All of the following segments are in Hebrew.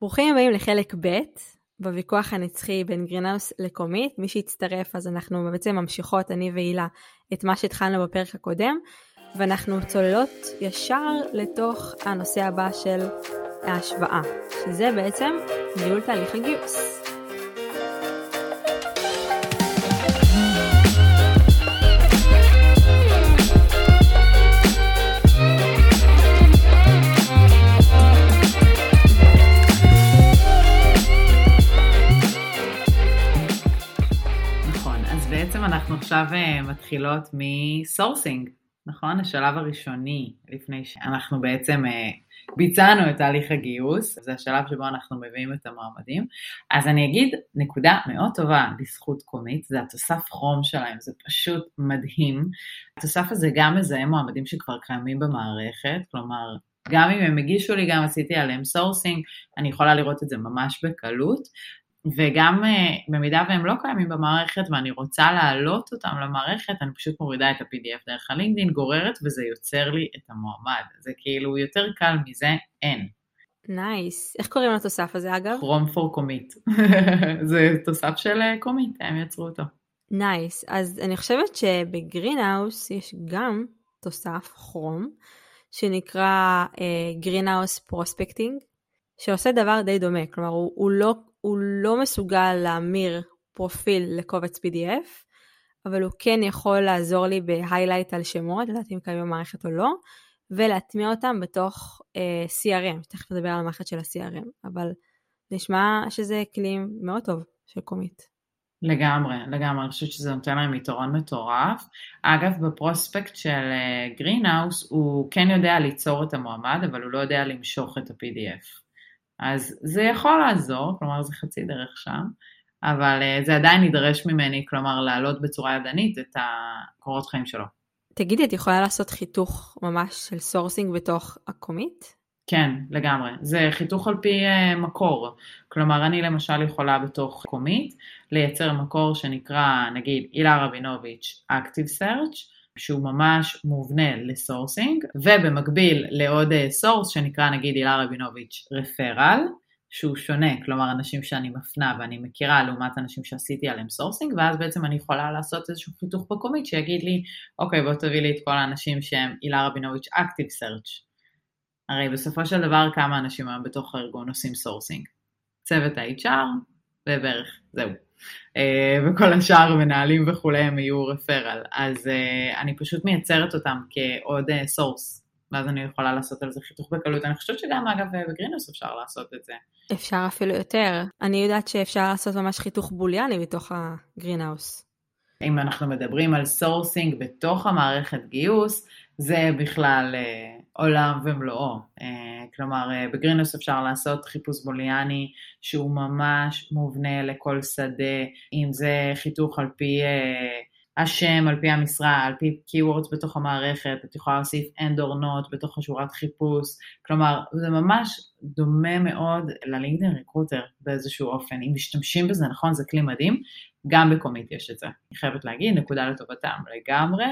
ברוכים הבאים לחלק ב' בוויכוח הנצחי בין גרינהאוס לקומית. מי שהצטרף אז אנחנו בעצם ממשיכות, אני והילה, את מה שהתחלנו בפרק הקודם, ואנחנו צוללות ישר לתוך הנושא הבא של ההשוואה, שזה בעצם ניהול תהליך הגיוס. אנחנו עכשיו אה, מתחילות מ sourcing, נכון? השלב הראשוני, לפני שאנחנו בעצם אה, ביצענו את תהליך הגיוס, זה השלב שבו אנחנו מביאים את המועמדים. אז אני אגיד נקודה מאוד טובה לזכות Comeet, זה התוסף חום שלהם, זה פשוט מדהים. התוסף הזה גם מזהה מועמדים שכבר קיימים במערכת, כלומר, גם אם הם הגישו לי, גם עשיתי עליהם sourcing, אני יכולה לראות את זה ממש בקלות, וגם אה, במידה והם לא קיימים במערכת ואני רוצה להעלות אותם למערכת, אני פשוט מורידה את ה-PDF דרך ה LinkedIn, גוררת וזה יוצר לי את המועמד. זה כאילו יותר קל מזה, אין. Nice. Nice. איך קוראים לתוסף הזה אגב? Chrome for Comeet. זה תוסף של Comeet, הם יצרו אותו. Nice. Nice. אז אני חושבת שב Greenhouse יש גם תוסף Chrome, שנקרא Greenhouse אה, Prospecting, שעושה דבר די דומה. כלומר, הוא, הוא לא הוא לא מסוגל להמיר פרופיל לקובץ PDF, אבל הוא כן יכול לעזור לי ב highlight על שמות, לדעת אם קיימים במערכת או לא, ולהטמיע אותם בתוך אה, אה, CRM, תכף נדבר על המערכת של ה-CRM, אבל נשמע שזה כלי מאוד טוב של Comeet. לגמרי, לגמרי, אני חושבת שזה נותן להם יתרון מטורף. אגב, ב prospect של Greenhouse אה, הוא כן יודע ליצור את המועמד, אבל הוא לא יודע למשוך את ה-PDF. אז זה יכול לעזור, כלומר זה חצי דרך שם, אבל אה, זה עדיין ידרש ממני, כלומר להעלות בצורה ידנית את הקורות חיים שלו. תגידי, את יכולה לעשות חיתוך ממש של sourcing בתוך ה Comeet? כן, לגמרי. זה חיתוך על פי אה, מקור. כלומר, אני למשל יכולה בתוך Comeet לייצר מקור שנקרא, נגיד, הילה רבינוביץ' Active Search, שהוא ממש מובנה ל sourcing, ובמקביל לעוד source אה, שנקרא נגיד הילה רבינוביץ' referral, שהוא שונה, כלומר אנשים שאני מפנה ואני מכירה לעומת אנשים שעשיתי עליהם sourcing, ואז בעצם אני יכולה לעשות איזשהו חיתוך ב Comeet שיגיד לי, אוקיי בוא תביא לי את כל האנשים שהם הילה רבינוביץ' Active Search. הרי בסופו של דבר כמה אנשים היום בתוך הארגון עושים sourcing? צוות ה-HR ובערך, זהו. אה, וכל השאר מנהלים וכולי הם יהיו referral. אז אה, אני פשוט מייצרת אותם כעוד סורס, אה, ואז אני יכולה לעשות על זה חיתוך בקלות. אני חושבת שגם אגב ב Greenhouse אפשר לעשות את זה. אפשר אפילו יותר. אני יודעת שאפשר לעשות ממש חיתוך בוליאני בתוך ה Greenhouse. אם אנחנו מדברים על sourcing בתוך המערכת גיוס, זה בכלל עולם ומלואו. אה, כלומר, אה, בגרינוס אפשר לעשות חיפוש בוליאני שהוא ממש מובנה לכל שדה, אם זה חיתוך על פי אה, השם, על פי המשרה, על פי keywords בתוך המערכת, את יכולה להוסיף end or not בתוך השורת חיפוש, כלומר, זה ממש דומה מאוד ללינקדאין ריקרוטר באיזשהו אופן. אם משתמשים בזה נכון, זה כלי מדהים, גם בקומיט יש את זה. אני חייבת להגיד, נקודה לטובתם לגמרי,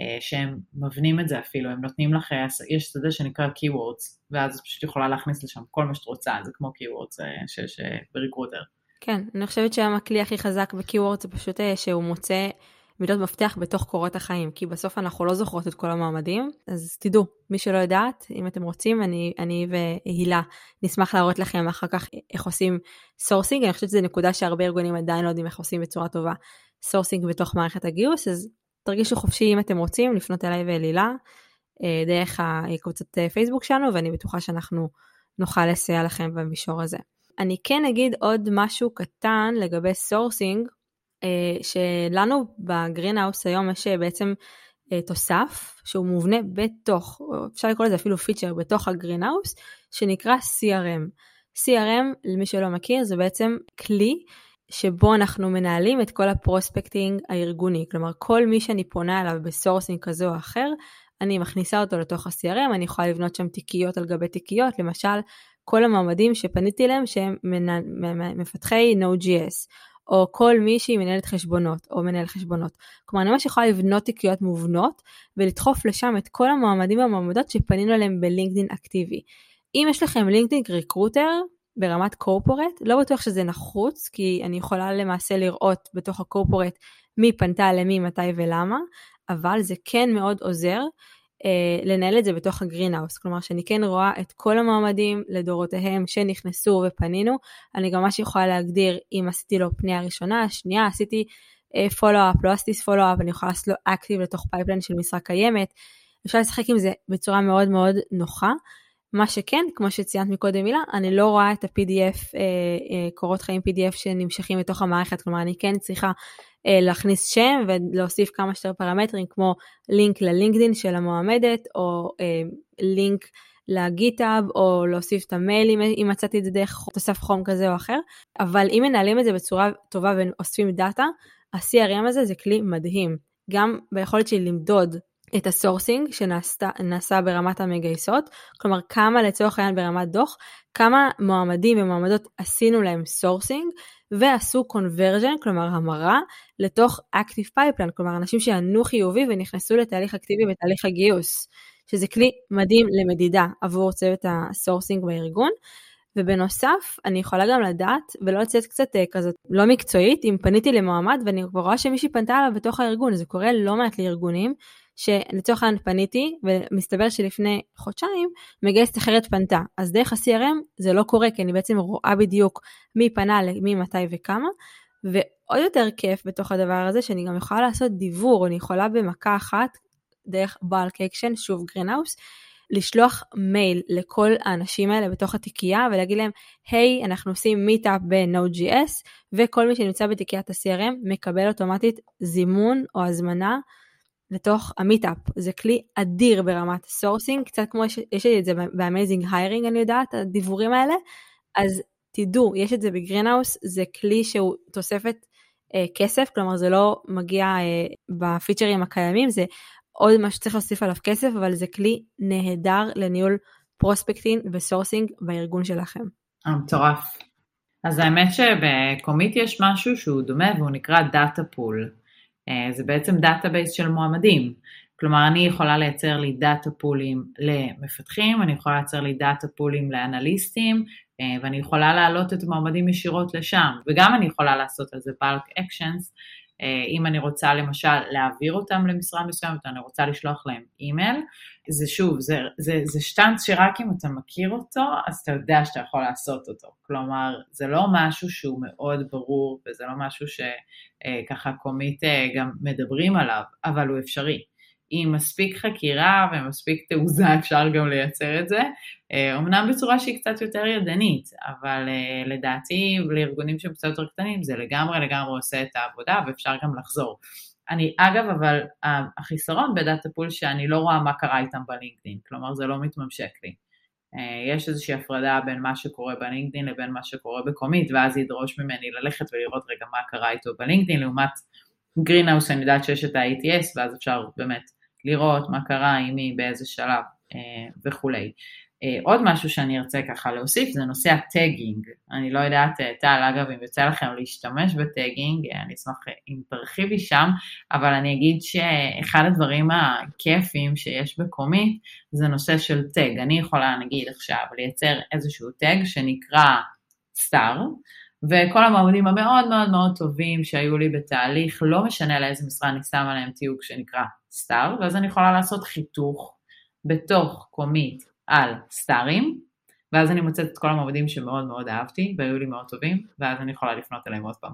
אה, שהם מבנים את זה אפילו, הם נותנים לך, אה, יש שדה שנקרא Keywords, ואז את פשוט יכולה להכניס לשם כל מה שאת רוצה, זה כמו Keywords אה, שיש ב Recruiter. כן, אני חושבת שהיום הכלי הכי חזק ב-Keywords זה פשוט שהוא מוצא מילות מפתח בתוך קורות החיים, כי בסוף אנחנו לא זוכרות את כל המועמדים, אז תדעו, מי שלא יודעת, אם אתם רוצים, אני, אני והילה נשמח להראות לכם אחר כך איך עושים sourcing, אני חושבת שזו נקודה שהרבה ארגונים עדיין לא יודעים איך עושים בצורה טובה. sourcing בתוך מערכת הגיוס, אז תרגישו חופשי אם אתם רוצים לפנות אליי ואל הילה אה, דרך הקבוצת אה, פייסבוק שלנו, ואני בטוחה שאנחנו נוכל לסייע לכם במישור הזה. אני כן אגיד עוד משהו קטן לגבי sourcing, שלנו ב Greenhouse היום יש בעצם תוסף שהוא מובנה בתוך, אפשר לקרוא לזה אפילו פיצ'ר בתוך ה Greenhouse, שנקרא CRM. CRM, למי שלא מכיר, זה בעצם כלי שבו אנחנו מנהלים את כל ה prospecting הארגוני. כלומר, כל מי שאני פונה אליו ב sourcing כזה או אחר, אני מכניסה אותו לתוך ה-CRM, אני יכולה לבנות שם תיקיות על גבי תיקיות, למשל, כל המועמדים שפניתי אליהם שהם מפתחי Node.js, או כל מי שהיא מנהלת חשבונות, או מנהל חשבונות. כלומר, אני ממש יכולה לבנות תיקיות מובנות, ולדחוף לשם את כל המועמדים והמועמדות שפנינו אליהם בלינקדאין אקטיבי. אם יש לכם LinkedIn Recruiter, ברמת corporate, לא בטוח שזה נחוץ, כי אני יכולה למעשה לראות בתוך ה corporate מי פנתה למי, מתי ולמה, אבל זה כן מאוד עוזר לנהל את זה בתוך ה Greenhouse, כלומר שאני כן רואה את כל המועמדים לדורותיהם שנכנסו ופנינו, אני גם ממש יכולה להגדיר אם עשיתי לו פנייה ראשונה, שנייה, עשיתי follow-up, אה, לא עשיתי follow-up, אני יכולה לעשות לו active לתוך pipeline של משרה קיימת, אפשר לשחק עם זה בצורה מאוד מאוד נוחה. מה שכן, כמו שציינת מקודם מילה, אני לא רואה את ה-PDF, אה, אה, קורות חיים PDF שנמשכים לתוך המערכת, כלומר אני כן צריכה אה, להכניס שם ולהוסיף כמה שיותר פרמטרים כמו לינק ללינקדין של המועמדת, או אה, לינק לגיטאב, או להוסיף את המייל אם מצאתי את זה דרך תוסף חום כזה או אחר, אבל אם מנהלים את זה בצורה טובה ואוספים דאטה, ה-CRM הזה זה כלי מדהים. גם ביכולת שלי למדוד את ה sourcing שנעשה ברמת המגייסות, כלומר כמה לצורך העניין ברמת דוח, כמה מועמדים ומועמדות עשינו להם sourcing ועשו conversion, כלומר המרה, לתוך active pipeline, כלומר אנשים שענו חיובי ונכנסו לתהליך אקטיבי בתהליך הגיוס, שזה כלי מדהים למדידה עבור צוות ה sourcing בארגון. ובנוסף, אני יכולה גם לדעת, ולא לצאת קצת אה, כזאת לא מקצועית, אם פניתי למועמד ואני רואה שמישהי פנתה אליו בתוך הארגון, זה קורה לא מעט לארגונים, שלצורך העניין פניתי, ומסתבר שלפני חודשיים מגייסת אחרת פנתה. אז דרך ה-CRM זה לא קורה, כי אני בעצם רואה בדיוק מי פנה למי, מתי וכמה. ועוד יותר כיף בתוך הדבר הזה, שאני גם יכולה לעשות דיוור, אני יכולה במכה אחת, דרך bulk action, שוב Greenhouse, לשלוח מייל לכל האנשים האלה בתוך התיקייה ולהגיד להם, היי, hey, אנחנו עושים meetup ב-Node.js, וכל מי שנמצא בתיקיית ה-CRM מקבל אוטומטית זימון או הזמנה לתוך ה meetup. זה כלי אדיר ברמת sourcing, קצת כמו יש, את זה ב AmazingHiring אני יודעת, הדיוורים האלה, אז תדעו, יש את זה ב Greenhouse, זה כלי שהוא תוספת אה, כסף, כלומר זה לא מגיע אה, בפיצ'רים הקיימים, זה עוד מה שצריך להוסיף עליו כסף, אבל זה כלי נהדר לניהול prospecting ו sourcing בארגון שלכם. אה, מטורף. אז האמת שב Comeet יש משהו שהוא דומה והוא נקרא data pool. אה, זה בעצם database של מועמדים. כלומר, אני יכולה לייצר לי data פולים למפתחים, אני יכולה לייצר לי data פולים לאנליסטים, אה, ואני יכולה להעלות את המועמדים ישירות לשם, וגם אני יכולה לעשות על זה bulk actions, אם אני רוצה למשל להעביר אותם למשרה מסוימת, אני רוצה לשלוח להם אימייל, זה שוב, זה, זה, זה שטנץ שרק אם אתה מכיר אותו, אז אתה יודע שאתה יכול לעשות אותו. כלומר, זה לא משהו שהוא מאוד ברור, וזה לא משהו שככה Comeet אה, גם מדברים עליו, אבל הוא אפשרי. עם מספיק חקירה ומספיק תעוזה אפשר גם לייצר את זה, אה, אמנם בצורה שהיא קצת יותר ידנית, אבל אה, לדעתי לארגונים שהם קצת יותר קטנים זה לגמרי לגמרי עושה את העבודה ואפשר גם לחזור. אני אגב, אבל החיסרון בדאטה פול שאני לא רואה מה קרה איתם בלינקדאין, כלומר זה לא מתממשק לי. אה, יש איזושהי הפרדה בין מה שקורה בלינקדאין לבין מה שקורה בקומית, ואז ידרוש ממני ללכת ולראות רגע מה קרה איתו בלינקדאין, לעומת Greenhouse אני יודעת שיש את ה-ATS, ואז אפשר באמת לראות מה קרה, עם מי, באיזה שלב אה, וכולי. אה, עוד משהו שאני ארצה ככה להוסיף זה נושא ה tagging. אני לא יודעת, אה, טל, אגב, אם יוצא לכם להשתמש ב tagging, אני אשמח אם תרחיבי שם, אבל אני אגיד שאחד הדברים הכיפים שיש ב Comeet זה נושא של tag. אני יכולה, נגיד עכשיו, לייצר איזשהו tag שנקרא סטאר, וכל המועמדים המאוד מאוד מאוד טובים שהיו לי בתהליך, לא משנה לאיזה משרה אני שמה להם תיוג שנקרא סטאר, ואז אני יכולה לעשות חיתוך בתוך קומית על סטארים, ואז אני מוצאת את כל המועמדים שמאוד מאוד אהבתי והיו לי מאוד טובים, ואז אני יכולה לפנות אליהם עוד פעם.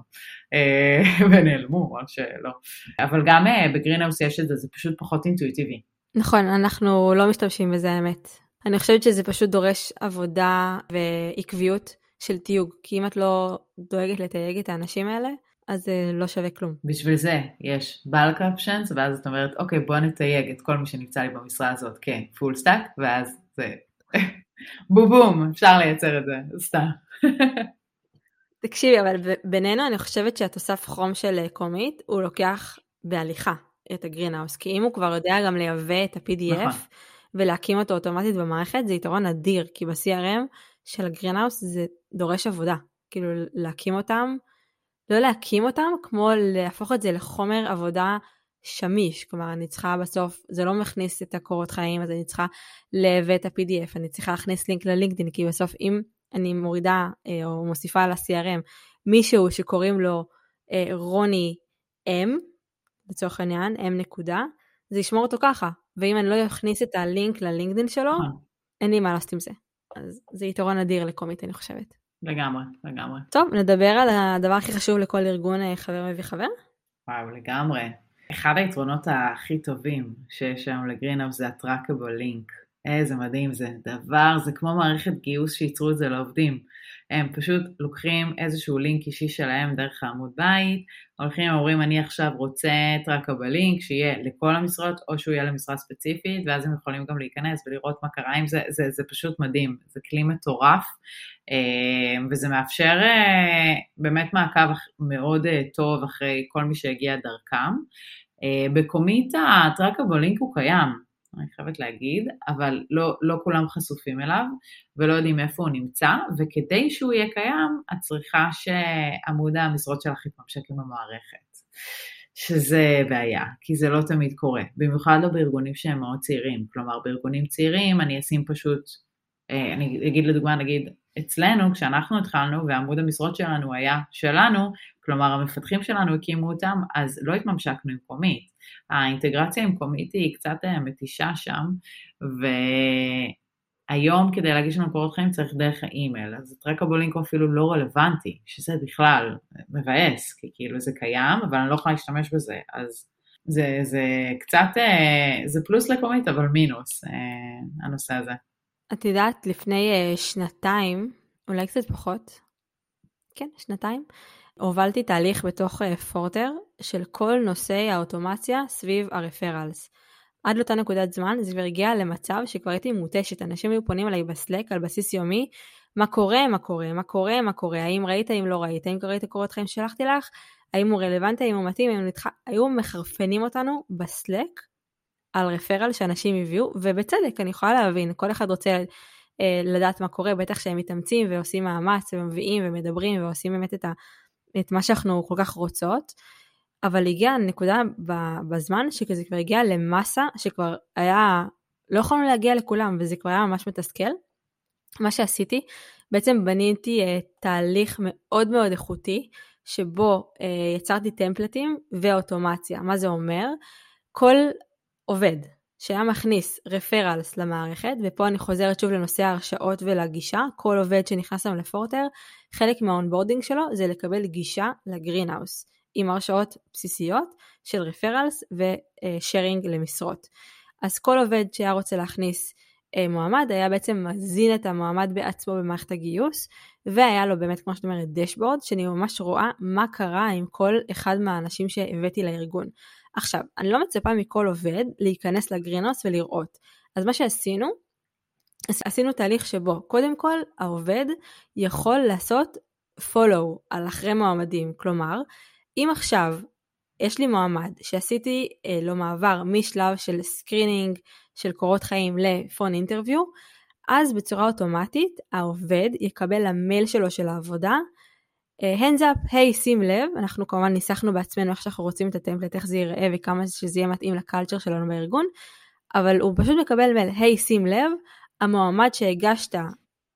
אה, ונעלמו, או שלא. אבל גם אה, בגרינהאוס יש את זה, זה פשוט פחות אינטואיטיבי. נכון, אנחנו לא משתמשים בזה האמת. אני חושבת שזה פשוט דורש עבודה ועקביות של תיוג, כי אם את לא דואגת לתייג את האנשים האלה, אז זה לא שווה כלום. בשביל זה יש bulk options, ואז את אומרת, אוקיי, בוא נתייג את כל מי שנמצא לי במשרה הזאת כ-full stack, ואז זה בום בום, אפשר לייצר את זה, סתם. תקשיבי, אבל בינינו אני חושבת שהתוסף כרום של אה, Comeet, הוא לוקח בהליכה את ה-Greenhouse, כי אם הוא כבר יודע גם לייבא את ה-PDF, נכון. ולהקים אותו אוטומטית במערכת, זה יתרון אדיר, כי ב-CRM של ה-Greenhouse זה דורש עבודה. כאילו להקים אותם, לא להקים אותם, כמו להפוך את זה לחומר עבודה שמיש, כלומר אני צריכה בסוף, זה לא מכניס את הקורות חיים, אז אני צריכה להביא את ה-PDF, אני צריכה להכניס לינק ל-LinkedIn, כי בסוף אם אני מורידה אה, או מוסיפה על ה-CRM מישהו שקוראים לו אה, רוני M, לצורך העניין, M נקודה, זה ישמור אותו ככה, ואם אני לא אכניס את הלינק ללינקדאין שלו, אין לי מה לעשות עם זה. אז זה יתרון אדיר לקומית, אני חושבת. לגמרי, לגמרי. טוב, נדבר על הדבר הכי חשוב לכל ארגון חבר מביא חבר? וואו, לגמרי. אחד היתרונות הכי טובים שיש היום לגרינאפ זה לינק. איזה מדהים זה. דבר, זה כמו מערכת גיוס שייצרו את זה לעובדים. הם פשוט לוקחים איזשהו לינק אישי שלהם דרך העמוד בית, הולכים ואומרים אני עכשיו רוצה טראקבל לינק שיהיה לכל המשרות או שהוא יהיה למשרה ספציפית, ואז הם יכולים גם להיכנס ולראות מה קרה עם זה, זה, זה פשוט מדהים, זה כלי מטורף, אה, וזה מאפשר אה, באמת מעקב מאוד אה, טוב אחרי כל מי שהגיע דרכם. בקומית הטראקבל לינק הוא קיים, אני חייבת להגיד, אבל לא, לא כולם חשופים אליו ולא יודעים איפה הוא נמצא, וכדי שהוא יהיה קיים, את צריכה שעמוד המשרות שלך יתממשק עם המערכת. שזה בעיה, כי זה לא תמיד קורה, במיוחד לא בארגונים שהם מאוד צעירים. כלומר, בארגונים צעירים אני אשים פשוט, אה, אני אגיד לדוגמה, נגיד, אצלנו, כשאנחנו התחלנו ועמוד המשרות שלנו היה שלנו, כלומר המפתחים שלנו הקימו אותם, אז לא התממשקנו עם קומית. האינטגרציה עם קומית היא קצת אה, מתישה שם, והיום כדי להגיש לנו קורות חיים צריך דרך האימייל, אז לינק הוא אפילו לא רלוונטי, שזה בכלל מבאס, כי כאילו זה קיים, אבל אני לא יכולה להשתמש בזה, אז זה, זה קצת, אה, זה פלוס לקומית, אבל מינוס, אה, הנושא הזה. את יודעת, לפני שנתיים, אולי קצת פחות, כן, שנתיים, הובלתי תהליך בתוך פורטר של כל נושאי האוטומציה סביב הרפרלס. עד לאותה נקודת זמן זה כבר הגיע למצב שכבר הייתי מותשת, אנשים היו פונים אליי בסלק על בסיס יומי, מה קורה, מה קורה, מה קורה, מה קורה, האם ראית, האם לא ראית, האם קראת קורות חיים ששלחתי לך, האם הוא רלוונטי, האם הוא מתאים, האם הוא נדחה, היו מחרפנים אותנו בסלק על רפרל שאנשים הביאו, ובצדק, אני יכולה להבין, כל אחד רוצה אה, לדעת מה קורה, בטח שהם מתאמצים ועושים מאמץ ומביאים ומדברים ועושים באמת את ה... את מה שאנחנו כל כך רוצות, אבל הגיעה נקודה בזמן שכזה כבר הגיע למסה שכבר היה, לא יכולנו להגיע לכולם וזה כבר היה ממש מתסכל. מה שעשיתי, בעצם בניתי uh, תהליך מאוד מאוד איכותי, שבו uh, יצרתי טמפלטים ואוטומציה. מה זה אומר? כל עובד שהיה מכניס רפרלס למערכת, ופה אני חוזרת שוב לנושא ההרשאות ולגישה, כל עובד שנכנס היום לפורטר, חלק מה-onboarding שלו זה לקבל גישה ל-Greenhouse, עם הרשאות בסיסיות של referrals ו-sharing למשרות. אז כל עובד שהיה רוצה להכניס אה, מועמד היה בעצם מזין את המועמד בעצמו במערכת הגיוס והיה לו באמת כמו שאת אומרת dashboard שאני ממש רואה מה קרה עם כל אחד מהאנשים שהבאתי לארגון. עכשיו, אני לא מצפה מכל עובד להיכנס ל-Greenhouse ולראות. אז מה שעשינו, עשינו תהליך שבו קודם כל העובד יכול לעשות follow על אחרי מועמדים. כלומר, אם עכשיו יש לי מועמד שעשיתי אה, לו מעבר משלב של screening של קורות חיים ל-phone interview, אז בצורה אוטומטית העובד יקבל למייל שלו של העבודה hands up, היי, hey, שים לב, אנחנו כמובן ניסחנו בעצמנו איך שאנחנו רוצים את ה-template, איך זה ייראה וכמה שזה יהיה מתאים ל-culture שלנו בארגון, אבל הוא פשוט מקבל מייל, היי, hey, שים לב, המועמד שהגשת,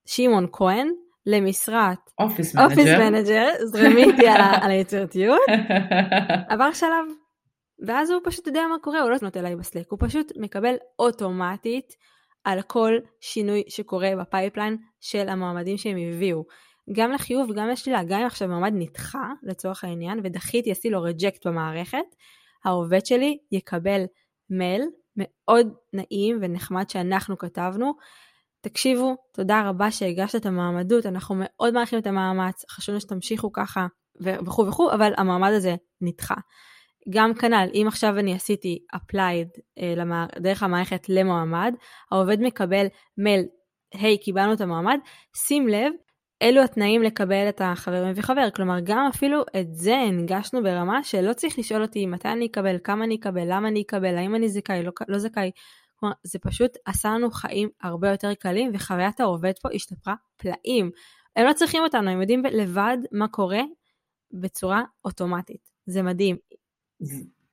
שמעון כהן, למשרת office manager, זרמי איתי על, היצירתיות, עבר שלב, ואז הוא פשוט יודע מה קורה, הוא לא לפנות אליי ב-Slack, הוא פשוט מקבל אוטומטית על כל שינוי שקורה ב-pipeline של המועמדים שהם הביאו. גם לחיוב וגם לשלילה, גם אם עכשיו מועמד נדחה לצורך העניין ודחיתי, עשיתי לו reject במערכת, העובד שלי יקבל מייל מאוד נעים ונחמד שאנחנו כתבנו. תקשיבו, תודה רבה שהגשת את המעמדות, אנחנו מאוד מעריכים את המאמץ, חשוב שתמשיכו ככה וכו' וכו', אבל המעמד הזה נדחה. גם כנ"ל, אם עכשיו אני עשיתי applied אה. דרך המערכת למועמד, העובד מקבל מייל, היי, hey, קיבלנו את המועמד, שים לב אלו התנאים לקבל את החבר מביא חבר, כלומר גם אפילו את זה הנגשנו ברמה שלא צריך לשאול אותי מתי אני אקבל, כמה אני אקבל, למה אני אקבל, האם אני זכאי, לא, לא זכאי. כלומר, זה פשוט עשה לנו חיים הרבה יותר קלים וחוויית העובד פה השתפרה פלאים. הם לא צריכים אותנו, הם יודעים לבד מה קורה בצורה אוטומטית. זה מדהים.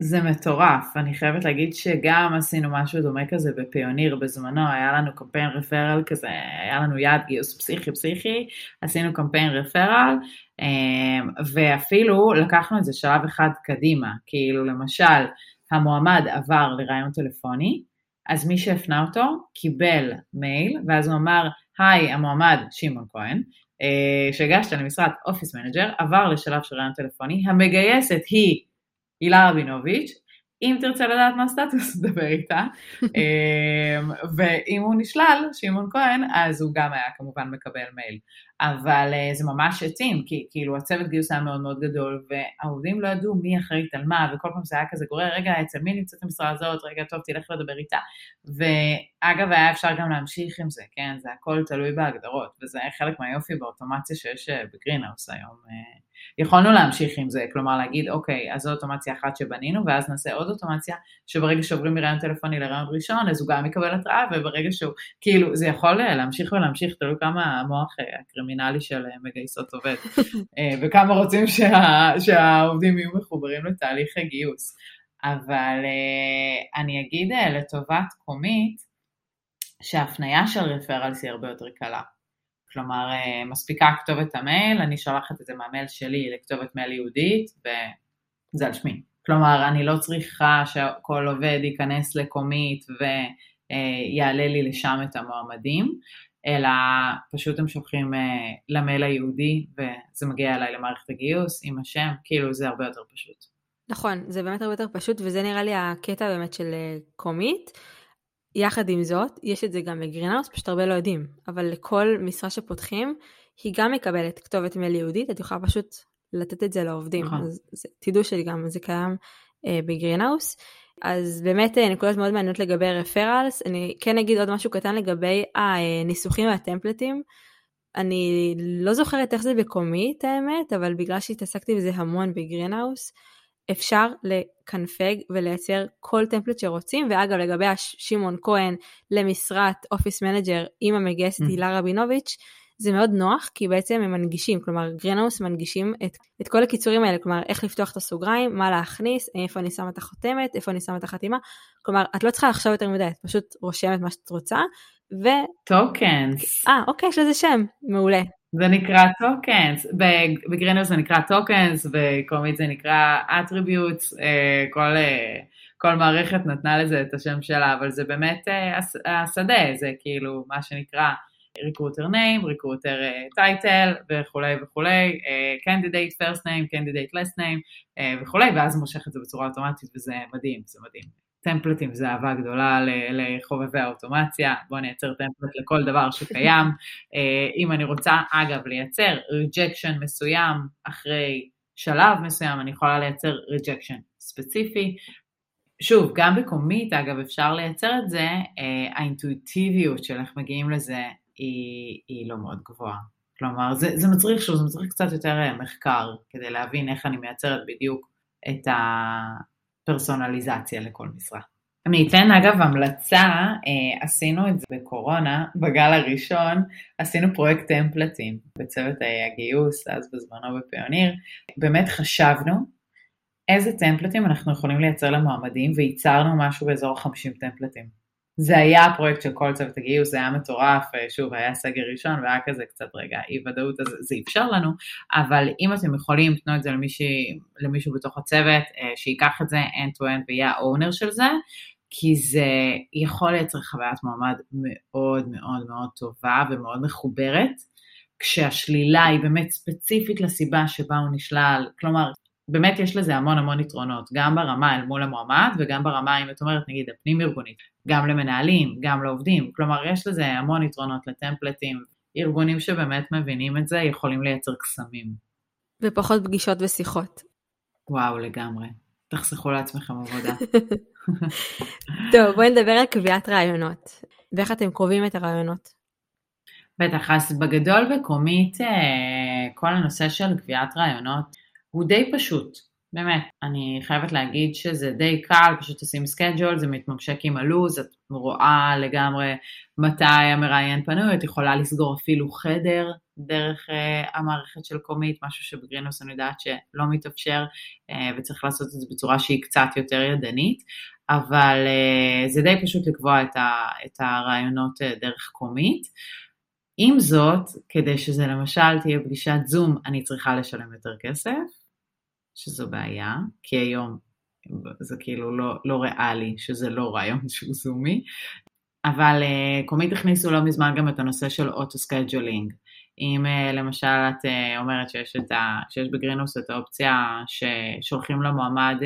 זה מטורף, אני חייבת להגיד שגם עשינו משהו דומה כזה בפיוניר בזמנו, היה לנו קמפיין רפרל כזה, היה לנו יעד גיוס פסיכי פסיכי, עשינו קמפיין רפרל, אמ, ואפילו לקחנו את זה שלב אחד קדימה, כאילו למשל, המועמד עבר לראיון טלפוני, אז מי שהפנה אותו קיבל מייל, ואז הוא אמר, היי, המועמד שמעון כהן, אה, שהגשת למשרת office manager, עבר לשלב של ראיון טלפוני, המגייסת היא הילה רבינוביץ', אם תרצה לדעת מה הסטטוס, דבר איתה. אמ, ואם הוא נשלל, שמעון כהן, אז הוא גם היה כמובן מקבל מייל. אבל אה, זה ממש התאים, כי כאילו הצוות גיוס היה מאוד מאוד גדול, והעובדים לא ידעו מי אחראית על מה, וכל פעם זה היה כזה גורר, רגע, אצל מי נמצאת המשרה הזאת, רגע, טוב, תלך לדבר איתה. ואגב, היה אפשר גם להמשיך עם זה, כן? זה הכל תלוי בהגדרות, וזה חלק מהיופי באוטומציה שיש אה, בגרינהאוס היום. אה, יכולנו להמשיך עם זה, כלומר להגיד, אוקיי, אז זו אוטומציה אחת שבנינו, ואז נעשה עוד אוטומציה, שברגע שעוברים מרעיון טלפוני לרעיון ראשון, אז הוא גם יקבל התראה, וברגע שהוא, כאילו, זה יכול להמשיך ולהמשיך, תלוי כמה המוח הקרימינלי של מגייסות עובד, אה, וכמה רוצים שה, שהעובדים יהיו מחוברים לתהליך הגיוס. אבל אה, אני אגיד אה, לטובת קומית, שההפניה של רפרלס היא הרבה יותר קלה. כלומר, אה, מספיקה כתובת המייל, אני שולחת את זה מהמייל שלי לכתובת מייל יהודית, וזה על שמי. כלומר, אני לא צריכה שכל עובד ייכנס לקומית ויעלה לי לשם את המועמדים, אלא פשוט הם שולחים אה, למייל היהודי וזה מגיע אליי למערכת הגיוס עם השם, כאילו זה הרבה יותר פשוט. נכון, זה באמת הרבה יותר פשוט, וזה נראה לי הקטע באמת של אה, Comeet. יחד עם זאת, יש את זה גם ב-Greenhouse, פשוט הרבה לא יודעים, אבל לכל משרה שפותחים, היא גם מקבלת כתובת מייל ייעודית, את יכולה פשוט לתת את זה לעובדים, נכון. אז זה, תדעו שגם זה קיים אה, ב-Greenhouse. אז באמת אה, נקודות מאוד מעניינות לגבי referrals, אני כן אגיד עוד משהו קטן לגבי הניסוחים וה-templateים. אני לא זוכרת איך זה ב-Comeet האמת, אבל בגלל שהתעסקתי בזה המון ב-Greenhouse, אפשר לקנפג ולייצר כל template שרוצים, ואגב לגבי שמעון כהן למשרת office manager עם המגייסת mm. הילה רבינוביץ', זה מאוד נוח כי בעצם הם מנגישים, כלומר Greenhouse מנגישים את, את כל הקיצורים האלה, כלומר איך לפתוח את הסוגריים, מה להכניס, איפה אני שמה את החותמת, איפה אני שמה את החתימה, כלומר את לא צריכה לחשוב יותר מדי, את פשוט רושמת מה שאת רוצה, ו... tokens. אה אוקיי, יש לזה שם, מעולה. זה נקרא tokens, ב-Greenhouse זה נקרא tokens, ב-Comeet זה נקרא attributes, אה, כל, אה, כל מערכת נתנה לזה את השם שלה, אבל זה באמת אה, השדה, זה כאילו מה שנקרא recruiter name, recruiter title וכולי וכולי, candidate first name, candidate last name וכולי, ואז מושך את זה בצורה אוטומטית וזה מדהים, זה מדהים. templateים זה אהבה גדולה לחובבי האוטומציה, בואו נייצר template לכל דבר שקיים. אה, אם אני רוצה, אגב, לייצר rejection מסוים אחרי שלב מסוים, אני יכולה לייצר rejection ספציפי. שוב, גם ב-Comeet, אגב, אפשר לייצר את זה, אה, האינטואיטיביות של איך מגיעים לזה היא, היא לא מאוד גבוהה. כלומר, זה, זה מצריך, שוב, זה מצריך קצת יותר אה, מחקר כדי להבין איך אני מייצרת בדיוק את, ה, פרסונליזציה לכל משרה. אני אתן אגב המלצה, אה, עשינו את זה בקורונה, בגל הראשון, עשינו פרויקט טמפלטים בצוות הגיוס, אז בזמנו בפיוניר, באמת חשבנו איזה טמפלטים אנחנו יכולים לייצר למועמדים וייצרנו משהו באזור 50 טמפלטים. זה היה הפרויקט של כל צוות הגיוס, זה היה מטורף, שוב, היה סגר ראשון והיה כזה קצת רגע אי ודאות, אז זה אפשר לנו, אבל אם אתם יכולים, תנו את זה למישהו, למישהו בתוך הצוות, אה, שייקח את זה end-to-end ויהיה האונר של זה, כי זה יכול לייצר חוויית מועמד מאוד מאוד מאוד טובה ומאוד מחוברת, כשהשלילה היא באמת ספציפית לסיבה שבה הוא נשלל, כלומר, באמת יש לזה המון המון יתרונות, גם ברמה אל מול המועמד וגם ברמה, אם את אומרת, נגיד, הפנים ארגונית, גם למנהלים, גם לעובדים, כלומר יש לזה המון יתרונות לטמפלטים, ארגונים שבאמת מבינים את זה יכולים לייצר קסמים. ופחות פגישות ושיחות. וואו, לגמרי. תחסכו לעצמכם עבודה. טוב, בואי נדבר על קביעת ראיונות, ואיך אתם קובעים את הראיונות. בטח, אז בגדול ב-Comeet אה, כל הנושא של קביעת ראיונות הוא די פשוט. באמת, אני חייבת להגיד שזה די קל, פשוט עושים schedule, זה מתממשק עם הלו"ז, את רואה לגמרי מתי המראיין פנוי, את יכולה לסגור אפילו חדר דרך uh, המערכת של Comeet, משהו שב-Greenhouse אני יודעת שלא מתאפשר uh, וצריך לעשות את זה בצורה שהיא קצת יותר ידנית, אבל uh, זה די פשוט לקבוע את, ה, את הראיונות דרך Comeet. עם זאת, כדי שזה למשל תהיה פגישת Zoom, אני צריכה לשלם יותר כסף, שזו בעיה, כי היום זה כאילו לא, לא ריאלי שזה לא ריאיון שהוא זומי, אבל uh, Comeet הכניסו לא מזמן גם את הנושא של auto-scheduling. אם uh, למשל את uh, אומרת שיש, את ה, שיש ב-Greenhouse את האופציה ששולחים למועמד,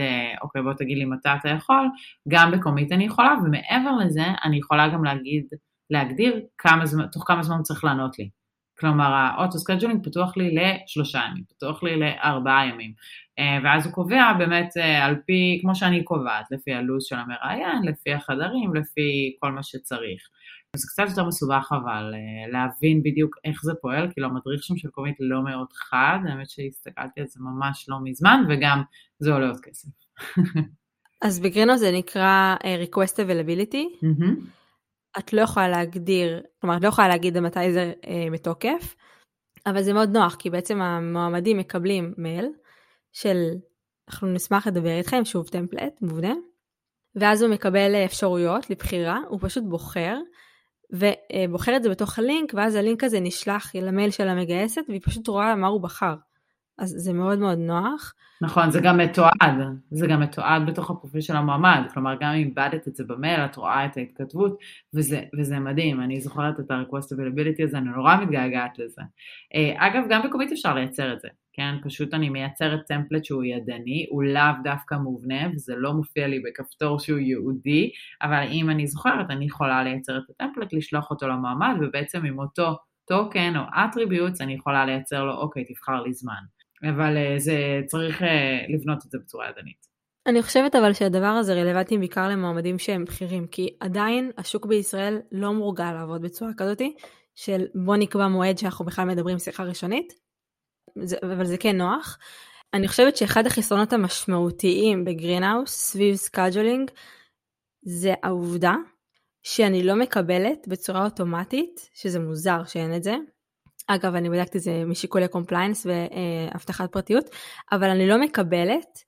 אוקיי בוא תגיד לי מתי אתה יכול, גם ב-Comeet אני יכולה, ומעבר לזה אני יכולה גם להגיד, להגדיר כמה זמן, תוך כמה זמן צריך לענות לי. כלומר ה-auto-scheduling פתוח לי לשלושה ימים, פתוח לי לארבעה ימים. אה, ואז הוא קובע באמת אה, על פי, כמו שאני קובעת, לפי הלו"ז של המראיין, לפי החדרים, לפי כל מה שצריך. זה קצת יותר מסובך אבל אה, להבין בדיוק איך זה פועל, כאילו המדריך שם של קומית לא מאוד חד, האמת שהסתכלתי על זה ממש לא מזמן, וגם זה עולה עוד כסף. אז בגרינו זה נקרא request availability. Mm-hmm. את לא יכולה להגדיר, כלומר את לא יכולה להגיד מתי זה אה, בתוקף, אבל זה מאוד נוח, כי בעצם המועמדים מקבלים מייל של, אנחנו נשמח לדבר איתכם, שוב טמפלט מובנה, ואז הוא מקבל אפשרויות לבחירה, הוא פשוט בוחר, ובוחר את זה בתוך הלינק, ואז הלינק הזה נשלח למייל של המגייסת, והיא פשוט רואה מה הוא בחר. אז זה מאוד מאוד נוח. נכון, זה גם מתועד, זה גם מתועד בתוך הפרופיל של המועמד, כלומר גם אם איבדת את זה במייל, את רואה את ההתכתבות, וזה, וזה מדהים, אני זוכרת את ה-request availability הזה, אני נורא מתגעגעת לזה. אה, אגב, גם בקומית אפשר לייצר את זה, כן? פשוט אני מייצרת טמפלט שהוא ידני, הוא לאו דווקא מובנה, וזה לא מופיע לי בכפתור שהוא ייעודי, אבל אם אני זוכרת, אני יכולה לייצר את ה-template, לשלוח אותו למועמד, ובעצם עם אותו token או attributes, אני יכולה לייצר לו, אוקיי, תבחר לי זמן. אבל אה, זה צריך אה, לבנות את זה בצורה ידנית. אני חושבת אבל שהדבר הזה רלוונטי בעיקר למועמדים שהם בכירים, כי עדיין השוק בישראל לא מורגל לעבוד בצורה כזאתי, של בוא נקבע מועד שאנחנו בכלל מדברים שיחה ראשונית, זה, אבל זה כן נוח. אני חושבת שאחד החסרונות המשמעותיים ב-Greenhouse סביב scheduling זה העובדה שאני לא מקבלת בצורה אוטומטית, שזה מוזר שאין את זה, אגב, אני בדקתי את זה משיקולי compliance והבטחת פרטיות, אבל אני לא מקבלת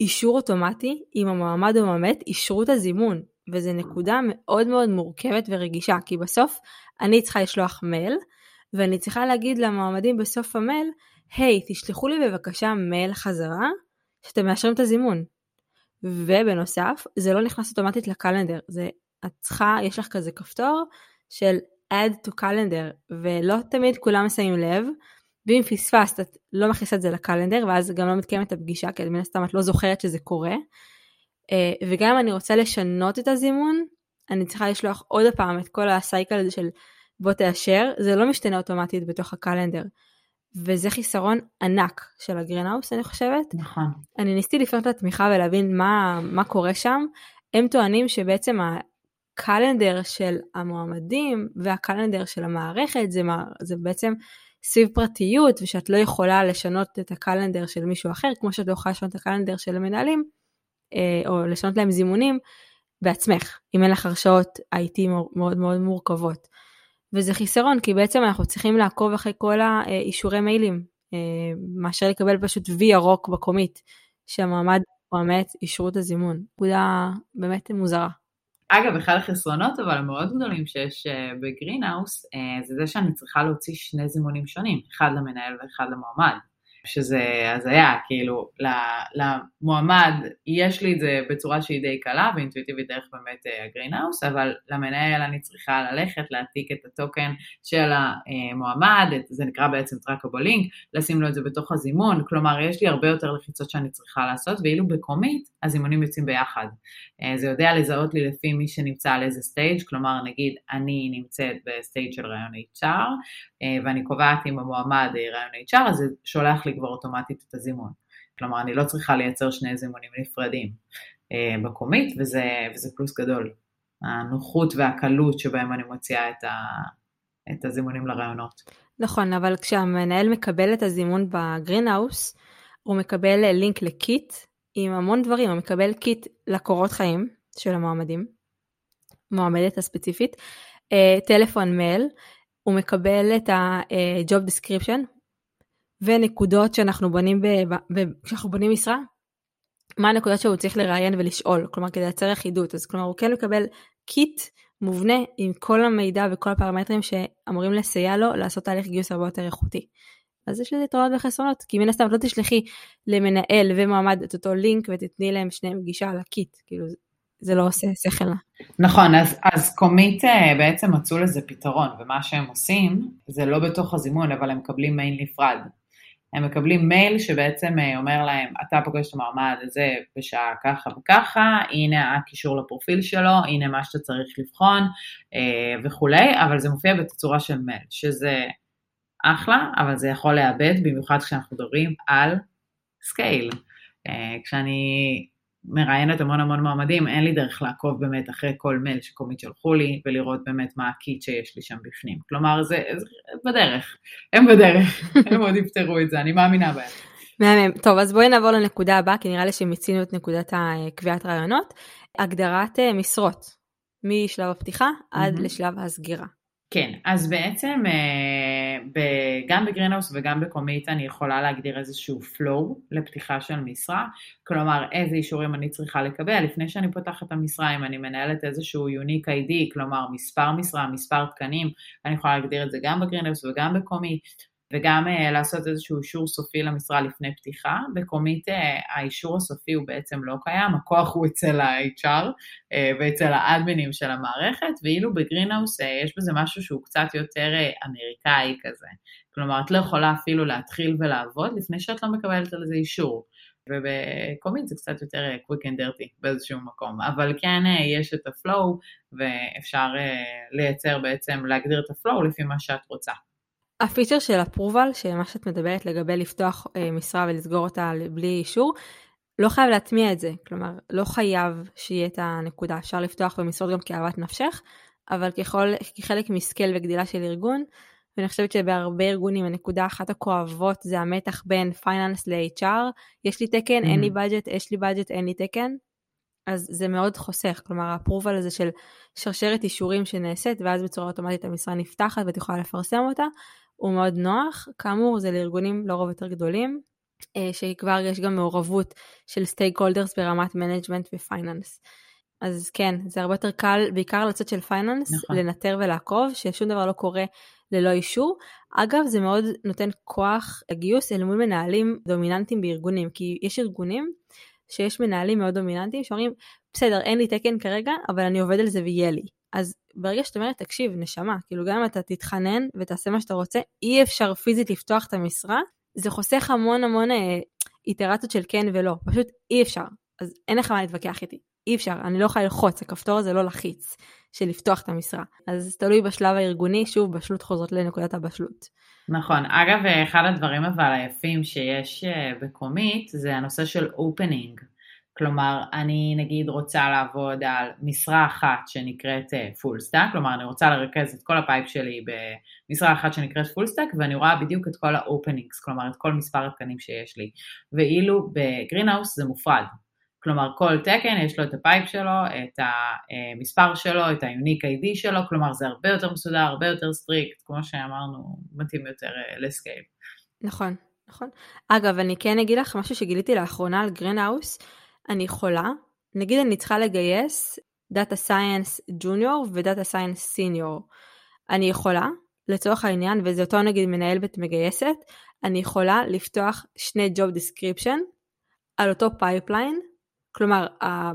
אישור אוטומטי אם המועמד או המועמדת אישרו את הזימון, וזו נקודה מאוד מאוד מורכבת ורגישה, כי בסוף אני צריכה לשלוח מייל, ואני צריכה להגיד למועמדים בסוף המייל, היי, hey, תשלחו לי בבקשה מייל חזרה, שאתם מאשרים את הזימון. ובנוסף, זה לא נכנס אוטומטית לקלנדר, זה, את צריכה, יש לך כזה כפתור של add to calendar ולא תמיד כולם שמים לב ואם פספסת את לא מכניסה את זה לקלנדר ואז גם לא מתקיימת הפגישה כי מן הסתם את לא זוכרת שזה קורה אה, וגם אם אני רוצה לשנות את הזימון אני צריכה לשלוח עוד פעם את כל הסייקל הזה של בוא תאשר זה לא משתנה אוטומטית בתוך הקלנדר וזה חיסרון ענק של הגרינהאוס אני חושבת. נכון. אני ניסיתי לפנות לתמיכה ולהבין מה, מה קורה שם. הם טוענים שבעצם הקלנדר של המועמדים והקלנדר של המערכת זה, מה, זה בעצם סביב פרטיות ושאת לא יכולה לשנות את הקלנדר של מישהו אחר כמו שאת לא יכולה לשנות את הקלנדר של המנהלים אה, או לשנות להם זימונים בעצמך אם אין לך הרשאות IT מאוד מאוד מורכבות. וזה חיסרון כי בעצם אנחנו צריכים לעקוב אחרי כל האישורי מיילים אה, מאשר לקבל פשוט וי ירוק בקומית שהמועמד או המעט אישרו את הזימון. נקודה באמת מוזרה. אגב, אחד החסרונות אבל המאוד גדולים שיש אה, בגרינהאוס, אה, זה זה שאני צריכה להוציא שני זימונים שונים, אחד למנהל ואחד למועמד. שזה הזיה, כאילו למועמד יש לי את זה בצורה שהיא די קלה ואינטואיטיבית דרך באמת ה-Greenhouse, אבל למנהל אני צריכה ללכת להעתיק את ה-token של המועמד, זה נקרא בעצם trackable link, לשים לו את זה בתוך הזימון, כלומר יש לי הרבה יותר לחיצות שאני צריכה לעשות, ואילו ב-Comeet הזימונים יוצאים ביחד. אה, זה יודע לזהות לי לפי מי שנמצא על איזה stage, כלומר נגיד אני נמצאת ב-stage של ראיון HR, אה, ואני קובעת עם המועמד ראיון HR, אז זה שולח לי כבר אוטומטית את הזימון. כלומר, אני לא צריכה לייצר שני זימונים נפרדים אה, ב-Comeet, וזה, וזה פלוס גדול. הנוחות והקלות שבהם אני מוציאה את, ה, את הזימונים לראיונות. נכון, אבל כשהמנהל מקבל את הזימון ב-Greenhouse, הוא מקבל לינק ל-kit עם המון דברים, הוא מקבל kit לקורות חיים של המועמדים, מועמדת הספציפית, טלפון מייל, הוא מקבל את ה-job description ונקודות שאנחנו בונים, ב, ב, כשאנחנו בונים משרה, מה הנקודות שהוא צריך לראיין ולשאול, כלומר כדי לייצר אחידות, אז כלומר הוא כן מקבל kit מובנה עם כל המידע וכל הפרמטרים שאמורים לסייע לו לעשות תהליך גיוס הרבה יותר איכותי. אז יש לזה יתרונות וחסרונות, כי מן הסתם לא תשלחי למנהל ומועמד את אותו לינק ותתני להם שניהם גישה על ה-kit, כאילו זה לא עושה שכל. נכון, אז, אז Comeet אה, בעצם מצאו לזה פתרון, ומה שהם עושים זה לא בתוך הזימון, אבל הם מקבלים מייל נפרד. הם מקבלים מייל שבעצם אה, אומר להם, אתה פוגש את המועמד הזה בשעה ככה וככה, הנה הקישור לפרופיל שלו, הנה מה שאתה צריך לבחון אה, וכולי, אבל זה מופיע בתצורה של מייל, שזה אחלה, אבל זה יכול לאבד, במיוחד כשאנחנו מדברים על scale. אה, כשאני מראיינת המון המון מועמדים, אין לי דרך לעקוב באמת אחרי כל מייל ש-Comeet שלחו לי, ולראות באמת מה ה-kit שיש לי שם בפנים. כלומר, זה, זה בדרך, הם בדרך, הם עוד יפתרו את זה, אני מאמינה בהם. מהמם. טוב, אז בואי נעבור לנקודה הבאה, כי נראה לי שמיצינו את נקודת קביעת רעיונות. הגדרת אה, משרות, משלב הפתיחה עד. לשלב הסגירה. כן, אז בעצם אה, גם בגרינהאוס וגם בקומית אני יכולה להגדיר איזשהו flow לפתיחה של משרה, כלומר איזה אישורים אני צריכה לקבל. לפני שאני פותחת את המשרה, אם אני מנהלת איזשהו unique ID, כלומר מספר משרה, מספר תקנים, אני יכולה להגדיר את זה גם ב-Greenhouse וגם ב-Comeet, וגם uh, לעשות איזשהו אישור סופי למשרה לפני פתיחה. ב-Comeet uh, האישור הסופי הוא בעצם לא קיים, הכוח הוא אצל ה-HR uh, אה, ואצל האדמינים של המערכת, ואילו ב-Greenhouse יש בזה משהו שהוא קצת יותר uh, אמריקאי כזה. כלומר, את לא יכולה אפילו להתחיל ולעבוד לפני שאת לא מקבלת על זה אישור. וב-Comeet זה קצת יותר quick and dirty באיזשהו מקום, אבל כן יש את ה-flow ואפשר לייצר בעצם, להגדיר את ה-flow לפי מה שאת רוצה. הפיצ'ר של ה-approval, שמה שאת מדברת לגבי לפתוח אה, משרה ולסגור אותה בלי אישור, לא חייב להטמיע את זה, כלומר לא חייב שיהיה את הנקודה, אפשר לפתוח במשרות גם כאוות נפשך, אבל ככל, כחלק מ-scale וגדילה של ארגון, ואני חושבת שבהרבה ארגונים הנקודה אחת הכואבות זה המתח בין finance ל-HR, יש לי תקן, mm-hmm. אין לי budget, יש לי budget, אין לי תקן, אז זה מאוד חוסך, כלומר ה-approval הזה של שרשרת אישורים שנעשית, ואז בצורה אוטומטית המשרה נפתחת ואת יכולה לפרסם אותה, הוא מאוד נוח, כאמור זה לארגונים לרוב יותר גדולים, אה, שכבר יש גם מעורבות של stakeholders ברמת management ו-finance. אז כן, זה הרבה יותר קל, בעיקר לצד של finance, נכון. לנטר ולעקוב, ששום דבר לא קורה ללא אישור. אגב, זה מאוד נותן כוח גיוס אל מול מנהלים דומיננטיים בארגונים, כי יש ארגונים שיש מנהלים מאוד דומיננטיים שאומרים, בסדר, אין לי תקן כרגע, אבל אני עובד על זה ויהיה לי. אז ברגע שאת אומרת, תקשיב, נשמה, כאילו גם אם אתה תתחנן ותעשה מה שאתה רוצה, אי אפשר פיזית לפתוח את המשרה, זה חוסך המון המון אה, איטרציות של כן ולא, פשוט אי אפשר. אז אין לך מה להתווכח איתי, אי אפשר, אני לא יכולה ללחוץ, הכפתור הזה לא לחיץ, של לפתוח את המשרה. אז תלוי בשלב הארגוני, שוב, בשלות חוזרות לנקודת הבשלות. נכון. אגב, אחד הדברים אבל היפים שיש אה, ב-Comeet, זה הנושא של opening. כלומר, אני נגיד רוצה לעבוד על משרה אחת שנקראת full uh, stack, כלומר אני רוצה לרכז את כל ה-pipe שלי במשרה אחת שנקראת full stack, ואני רואה בדיוק את כל ה-openings, כלומר את כל מספר התקנים שיש לי. ואילו ב-Greenhouse זה מופרד. כלומר כל תקן יש לו את ה-pipe שלו, את המספר שלו, את ה-unique ID שלו, כלומר זה הרבה יותר מסודר, הרבה יותר strict, כמו שאמרנו, מתאים יותר uh, ל-scale. נכון, נכון. אגב, אני כן אגיד לך משהו שגיליתי לאחרונה על Greenhouse, אני יכולה, נגיד אני צריכה לגייס דאטה סייאנס ג'וניור ודאטה סייאנס סיניור. אני יכולה, לצורך העניין, וזה אותו נגיד מנהל בית מגייסת, אני יכולה לפתוח שני job description על אותו pipeline, כלומר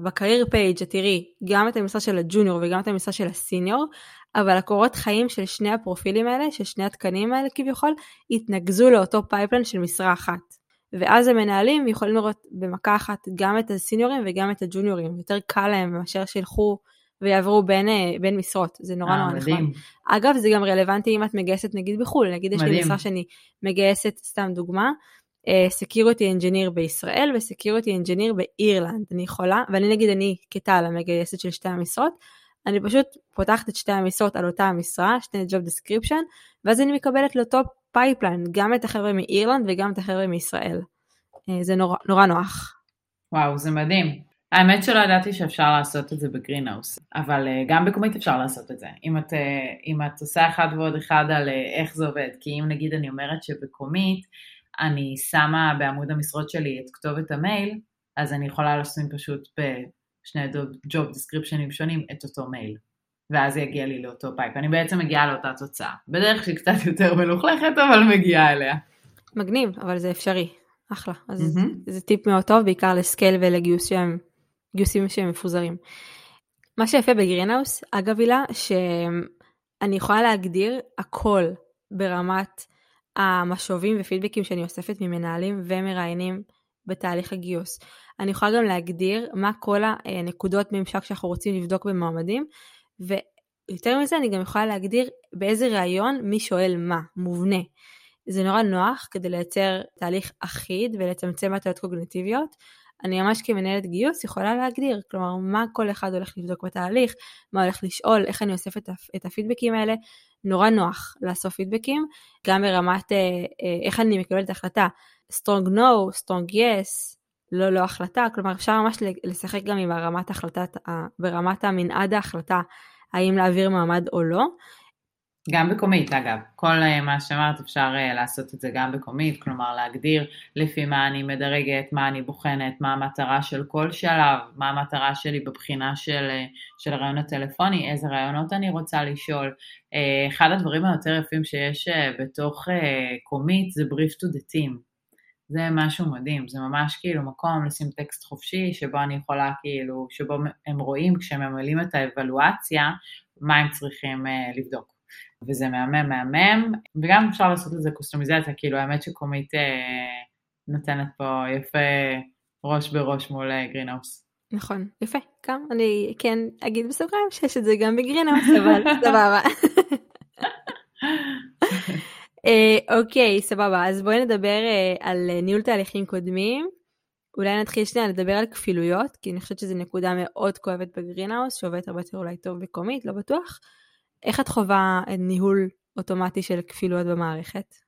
ב career page את תראי גם את המשרה של הג'וניור וגם את המשרה של הסיניור, אבל הקורות חיים של שני הפרופילים האלה, של שני התקנים האלה כביכול, יתנקזו לאותו pipeline של משרה אחת. ואז המנהלים יכולים לראות במכה אחת גם את הסיניורים וגם את הג'וניורים, יותר קל להם מאשר שילכו ויעברו בין, אה, בין משרות, זה נורא נורא נחמד. אגב, זה גם רלוונטי אם את מגייסת נגיד בחו"ל, נגיד מדהים. יש לי משרה שאני מגייסת, סתם דוגמה, security uh, engineer בישראל ו security engineer באירלנד, אני יכולה, ואני נגיד אני כטל המגייסת של שתי המשרות, אני פשוט פותחת את שתי המשרות על אותה המשרה, שני job description, ואז אני מקבלת לאותו pipeline, גם את החבר'ה מאירלנד וגם את החבר'ה מישראל. אה, זה נורא, נורא נוח. וואו, זה מדהים. האמת שלא ידעתי שאפשר לעשות את זה ב Greenhouse, אבל uh, גם ב Comeet אפשר לעשות את זה. אם את, uh, אם את עושה אחד ועוד אחד על איך זה עובד, כי אם נגיד אני אומרת שב Comeet אני שמה בעמוד המשרות שלי את כתובת המייל, אז אני יכולה לשים פשוט בשני job descriptionים שונים את אותו מייל. ואז זה יגיע לי לאותו pipe. אני בעצם מגיעה לאותה תוצאה. בדרך שהיא קצת יותר מלוכלכת, אבל מגיעה אליה. מגניב, אבל זה אפשרי. אחלה. אז mm-hmm. זה טיפ מאוד טוב, בעיקר ל scale ולגיוס שהם גיוסים שהם מפוזרים. מה שיפה בגרינהאוס, אגב הילה, שאני יכולה להגדיר הכל ברמת המשובים ופידבקים שאני אוספת ממנהלים ומראיינים בתהליך הגיוס. אני יכולה גם להגדיר מה כל הנקודות ממשק שאנחנו רוצים לבדוק במועמדים, ויותר מזה אני גם יכולה להגדיר באיזה ראיון מי שואל מה, מובנה. זה נורא נוח כדי לייצר תהליך אחיד ולצמצם הטעויות קוגניטיביות, אני ממש כמנהלת גיוס יכולה להגדיר, כלומר מה כל אחד הולך לבדוק בתהליך, מה הולך לשאול, איך אני אוספת את הפידבקים האלה, נורא נוח לאסוף פידבקים, גם ברמת אה, אה, איך אני מקבלת החלטה, strong no, strong yes, לא לא החלטה, כלומר אפשר ממש לשחק גם עם הרמת החלטת, ברמת המנעד ההחלטה, האם להעביר מעמד או לא, גם בקומית אגב, כל אה, מה שאמרת אפשר אה, לעשות את זה גם בקומית, כלומר להגדיר לפי מה אני מדרגת, מה אני בוחנת, מה המטרה של כל שלב, מה המטרה שלי בבחינה של, אה, של הרעיון הטלפוני, איזה רעיונות אני רוצה לשאול. אחד הדברים היותר יפים שיש בתוך קומית זה brief to the team. זה משהו מדהים, זה ממש כאילו מקום לשים טקסט חופשי שבו אני יכולה כאילו, שבו הם רואים כשהם ממלאים את האבלואציה, מה הם צריכים לבדוק. וזה מהמם מהמם, וגם אפשר לעשות לזה קסטומיזציה, כאילו האמת ש Comeet אה, נותנת פה יפה ראש בראש מול אה, Greenhouse. נכון, יפה, גם אני כן אגיד בסוגריים שיש את זה גם ב Greenhouse, אבל סבבה. אה, אוקיי, סבבה, אז בואי נדבר אה, על ניהול תהליכים קודמים. אולי נתחיל שנייה לדבר על כפילויות, כי אני חושבת שזו נקודה מאוד כואבת ב Greenhouse, שעובדת הרבה יותר אולי טוב ב Comeet, לא בטוח. איך את חווה ניהול אוטומטי של כפילויות במערכת?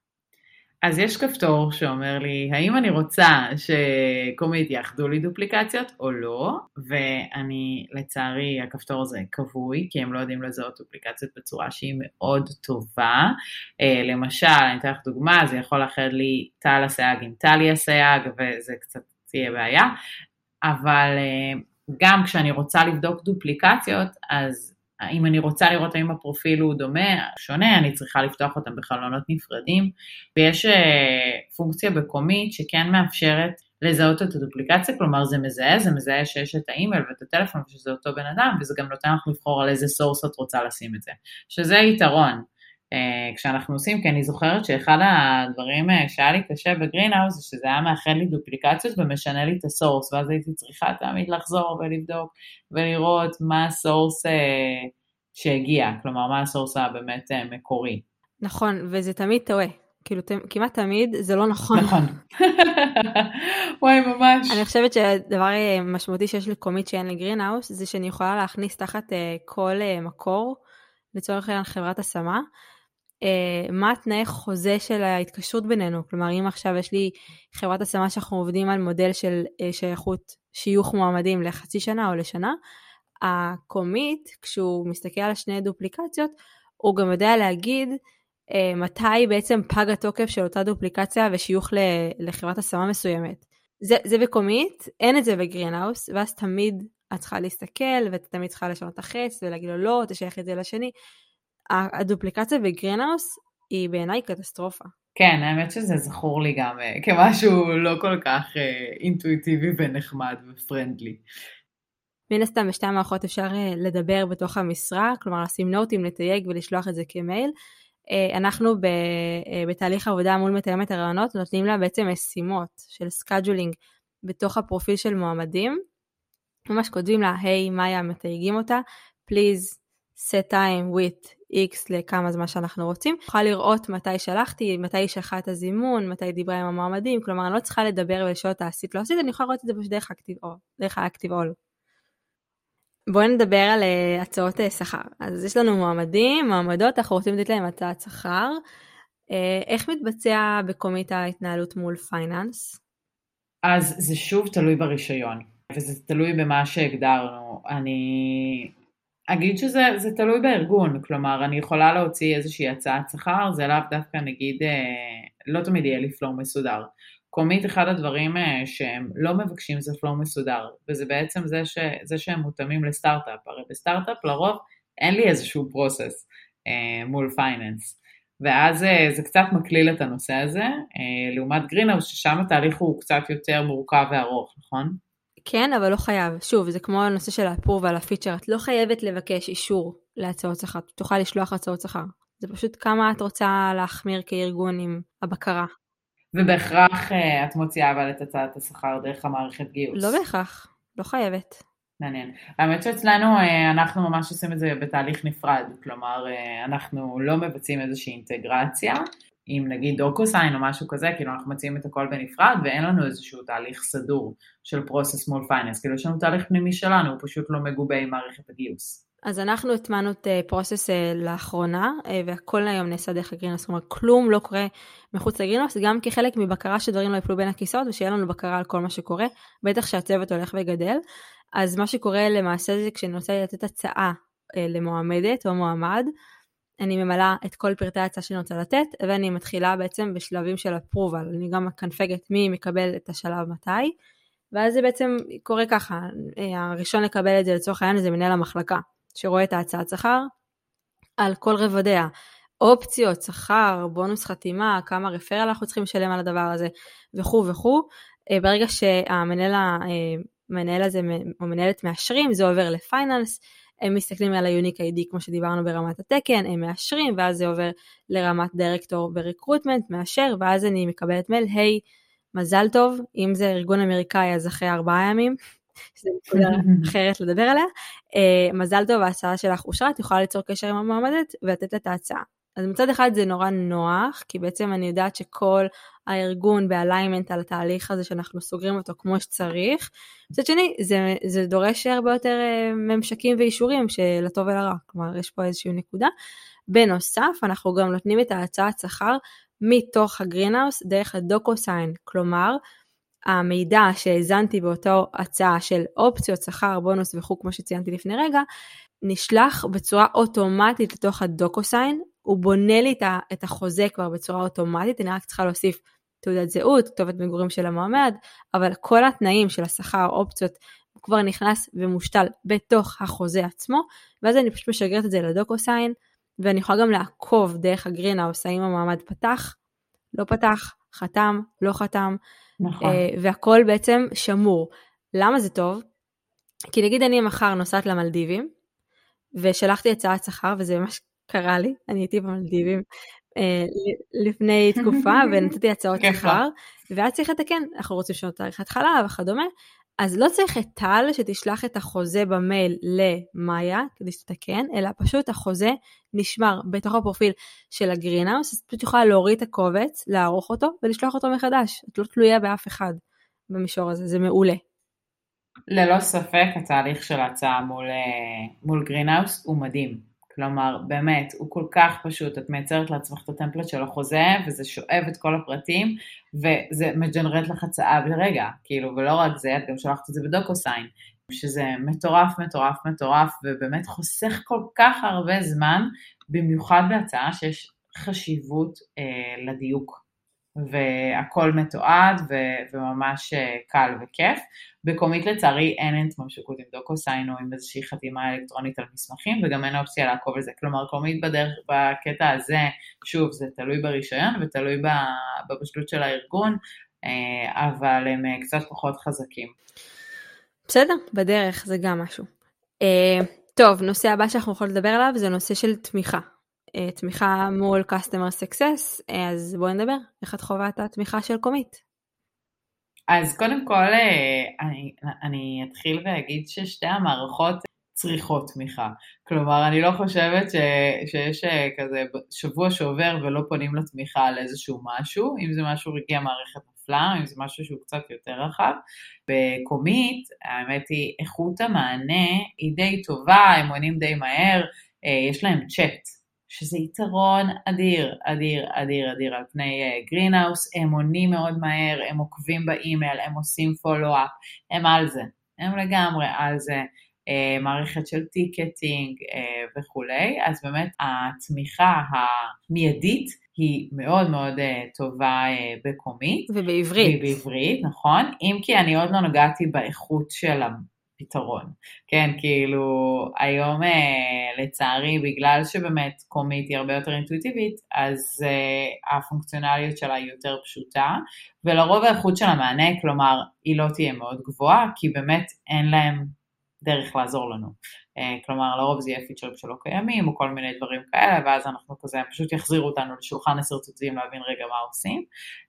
אז יש כפתור שאומר לי, האם אני רוצה ש Comeet יאחדו לי duplications או לא, ואני, לצערי, הכפתור הזה כבוי, כי הם לא יודעים לזהות duplications בצורה שהיא מאוד טובה. אה, למשל, אני אתן לך דוגמה, זה יכול לאחד לי טל הסייג עם טלי הסייג, וזה קצת תהיה בעיה, אבל אה, גם כשאני רוצה לבדוק duplications, אז אם אני רוצה לראות האם הפרופיל הוא דומה, שונה, אני צריכה לפתוח אותם בחלונות נפרדים, ויש אה, פונקציה ב Comeet שכן מאפשרת לזהות את ה duplication, כלומר זה מזהה, זה מזהה שיש את האימייל ואת הטלפון ושזה אותו בן אדם, וזה גם נותן לך לבחור על איזה source את רוצה לשים את זה, שזה יתרון. Uh, כשאנחנו עושים, כי אני זוכרת שאחד הדברים uh, שהיה לי קשה ב Greenhouse זה שזה היה מאחד לי duplications ומשנה לי את ה source, ואז הייתי צריכה תמיד לחזור ולבדוק ולראות מה הסורס uh, שהגיע, כלומר מה הסורס הבאמת מקורי. נכון, וזה תמיד טועה. כאילו כמעט תמיד זה לא נכון. נכון. וואי ממש. אני חושבת שהדבר משמעותי שיש לקומית שאין לגרינהאוס זה שאני יכולה להכניס תחת כל מקור לצורך העניין חברת השמה אה, מה התנאי חוזה של ההתקשרות בינינו. כלומר, אם עכשיו יש לי חברת השמה שאנחנו עובדים על מודל של אה, שייכות שיוך מועמדים לחצי שנה או לשנה, ה Comeet, כשהוא מסתכל על שני duplications, הוא גם יודע להגיד אה, מתי בעצם פג התוקף של אותה duplication ושיוך לחברת השמה מסוימת. זה, זה ב Comeet, אין את זה ב Greenhouse, ואז תמיד את צריכה להסתכל, ואת תמיד צריכה לשנות את החץ ולהגיד לו לא, תשייך את זה לשני. ה duplication ב Greenhouse היא בעיניי קטסטרופה. כן, האמת שזה זכור לי גם uh, כמשהו לא כל כך uh, אינטואיטיבי ונחמד ו friendly. מן הסתם בשתי המערכות אפשר uh, לדבר בתוך המשרה, כלומר לשים notes, לתייג ולשלוח את זה כמייל. אנחנו ב, בתהליך עבודה מול מתאמת הראיונות נותנים לה בעצם משימות של scheduling בתוך הפרופיל של מועמדים. ממש כותבים לה, היי, hey, מאיה, מתייגים אותה, please set time with x לכמה זמן שאנחנו רוצים. נוכל לראות מתי שלחתי, מתי היא שלחה את הזימון, מתי דיברה עם המועמדים, כלומר אני לא צריכה לדבר ולשאול אותה עשית לא עשית, אני יכולה לראות את זה פשוט דרך האקטיב אול. בואי נדבר על uh, הצעות uh, שכר. אז יש לנו מועמדים, מועמדות, אנחנו רוצים לתת להם הצעת שכר. Uh, איך מתבצע בקומית ההתנהלות מול פייננס? אז זה שוב תלוי ברישיון. וזה תלוי במה שהגדרנו. אני אגיד שזה תלוי בארגון, כלומר אני יכולה להוציא איזושהי הצעת שכר, זה לאו דווקא נגיד, אה, לא תמיד יהיה לי פלואו מסודר. Comeet אחד הדברים אה, שהם לא מבקשים זה flow מסודר, וזה בעצם זה, ש, זה שהם מותאמים לסטארט-אפ, הרי בסטארט-אפ לרוב אין לי איזשהו process אה, מול finance. ואז זה קצת מקליל את הנושא הזה, לעומת Greenhouse ששם התהליך הוא קצת יותר מורכב וארוך, נכון? כן, אבל לא חייב. שוב, זה כמו הנושא של ה approval הפיצ'ר, את לא חייבת לבקש אישור להצעות שכר, תוכל לשלוח הצעות שכר. זה פשוט כמה את רוצה להחמיר כארגון עם הבקרה. ובהכרח אה, את מוציאה אבל את הצעת השכר דרך המערכת גיוס. לא בהכרח, לא חייבת. מעניין. האמת שאצלנו אה, אנחנו ממש עושים את זה בתהליך נפרד, כלומר אה, אנחנו לא מבצעים איזושהי אינטגרציה, עם נגיד DocuSign או משהו כזה, כאילו אנחנו מציעים את הכל בנפרד ואין לנו איזשהו תהליך סדור של process מול finance, כאילו יש לנו תהליך פנימי שלנו, הוא פשוט לא מגובה עם מערכת הגיוס. אז אנחנו הטמענו את פרוסס uh, uh, לאחרונה, uh, והכל היום נעשה דרך הגרינוס, כלומר כלום לא קורה מחוץ לגרינוס, גם כחלק מבקרה שדברים לא יפלו בין הכיסאות ושיהיה לנו בקרה על כל מה שקורה, בטח שהצוות הולך וגדל. אז מה שקורה למעשה זה כשאני רוצה לתת הצעה למועמדת או מועמד, אני ממלאה את כל פרטי ההצעה שאני רוצה לתת, ואני מתחילה בעצם בשלבים של approval, אני גם מקנפגת מי מקבל את השלב מתי, ואז זה בעצם קורה ככה, הראשון לקבל את זה לצורך העניין זה מנהל המחלקה, שרואה את ההצעת שכר על כל רבדיה, אופציות, שכר, בונוס חתימה, כמה referral אנחנו צריכים לשלם על הדבר הזה וכו' וכו'. ברגע שהמנהל המנהל הזה או מנהלת מאשרים, זה עובר ל finance, הם מסתכלים על ה-Unique ID כמו שדיברנו ברמת התקן, הם מאשרים, ואז זה עובר לרמת director ב recruitment, מאשר, ואז אני מקבלת מייל, היי, מזל טוב, אם זה ארגון אמריקאי אז אחרי ארבעה ימים, שזו נקודה אחרת לדבר עליה, uh, מזל טוב, ההצעה שלך אושרה, את יכולה ליצור קשר עם המועמדת ולתת לה את ההצעה. אז מצד אחד זה נורא נוח, כי בעצם אני יודעת שכל הארגון באליימנט על התהליך הזה שאנחנו סוגרים אותו כמו שצריך. מצד שני, זה, זה דורש הרבה יותר אה, ממשקים ואישורים של הטוב ולרע, כלומר יש פה איזושהי נקודה. בנוסף, אנחנו גם נותנים את ההצעת שכר מתוך הגרינהאוס דרך הדוקו-סיין, כלומר, המידע שהאזנתי באותו הצעה של אופציות, שכר, בונוס וכו', כמו שציינתי לפני רגע, נשלח בצורה אוטומטית לתוך הדוקו-סיין, הוא בונה לי את החוזה כבר בצורה אוטומטית, אני רק צריכה להוסיף תעודת זהות, כתובת מגורים של המועמד, אבל כל התנאים של השכר, אופציות, הוא כבר נכנס ומושתל בתוך החוזה עצמו, ואז אני פשוט משגרת את זה לדוקו-סיין, ואני יכולה גם לעקוב דרך הגרינהאוס האם המועמד פתח, לא פתח, חתם, לא חתם, נכון. אה, והכל בעצם שמור. למה זה טוב? כי נגיד אני מחר נוסעת למלדיבים, ושלחתי הצעת שכר, וזה ממש קרה לי, אני הייתי במלדיבים לפני תקופה, ונתתי הצעות שכר, ואז צריך לתקן, אנחנו רוצים לשנות תאריך התחלה וכדומה, אז לא צריך את טל שתשלח את החוזה במייל למאיה כדי שתתקן, אלא פשוט החוזה נשמר בתוך הפרופיל של ה Greenhouse, אז פשוט יכולה להוריד את הקובץ, לערוך אותו ולשלוח אותו מחדש. את לא תלויה באף אחד במישור הזה, זה מעולה. ללא ספק התהליך של ההצעה מול, אה, מול Greenhouse הוא מדהים. כלומר, באמת, הוא כל כך פשוט, את מייצרת לעצמך את ה template של החוזה, וזה שואב את כל הפרטים, וזה מג'נרט לך הצעה ברגע, כאילו, ולא רק זה, את גם שולחת את זה ב DocuSign, שזה מטורף, מטורף, מטורף, ובאמת חוסך כל כך הרבה זמן, במיוחד בהצעה שיש חשיבות אה, לדיוק. והכל מתועד ו- וממש אה, קל וכיף. בקומית לצערי אין התממשקות עם דוקוסיין או עם איזושהי חתימה אלקטרונית על מסמכים וגם אין אופציה לעקוב על זה. כלומר קומית בדרך, בקטע הזה, שוב זה תלוי ברישיון ותלוי בבשלות של הארגון, אה, אבל הם אה, קצת פחות חזקים. בסדר, בדרך זה גם משהו. טוב, נושא הבא שאנחנו יכולים לדבר עליו זה נושא של תמיכה. אה, תמיכה מול customer success, אה, אז בואי נדבר, איך את חווה את התמיכה של קומית? אז קודם כל אה, אני, אני אתחיל ואגיד ששתי המערכות צריכות תמיכה. כלומר, אני לא חושבת ש, שיש כזה שבוע שעובר ולא פונים לתמיכה על איזשהו משהו, אם זה משהו רגעי המערכת נפלה, אם זה משהו שהוא קצת יותר רחב. ב-Comeet, האמת היא, איכות המענה היא די טובה, הם עונים די מהר, יש להם צ'אט. שזה יתרון אדיר, אדיר, אדיר, אדיר על פני Greenhouse, uh, הם עונים מאוד מהר, הם עוקבים באימייל, הם עושים follow-up, הם על זה, הם לגמרי על זה. אה, מערכת של ticketing אה, וכולי, אז באמת התמיכה המיידית היא מאוד מאוד אה, טובה בקומית. ובעברית. ובעברית, נכון. אם כי אני עוד לא נגעתי באיכות של הפתרון. כן, כאילו, היום לצערי, בגלל שבאמת קומית היא הרבה יותר אינטואיטיבית, אז הפונקציונליות שלה היא יותר פשוטה, ולרוב האיכות של המענה, כלומר, היא לא תהיה מאוד גבוהה, כי באמת אין להם דרך לעזור לנו. אה, כלומר, לרוב זה יהיה פיצ'רים שלא קיימים, או כל מיני דברים כאלה, ואז אנחנו כזה, הם פשוט יחזירו אותנו לשולחן השרטוטים להבין רגע מה עושים.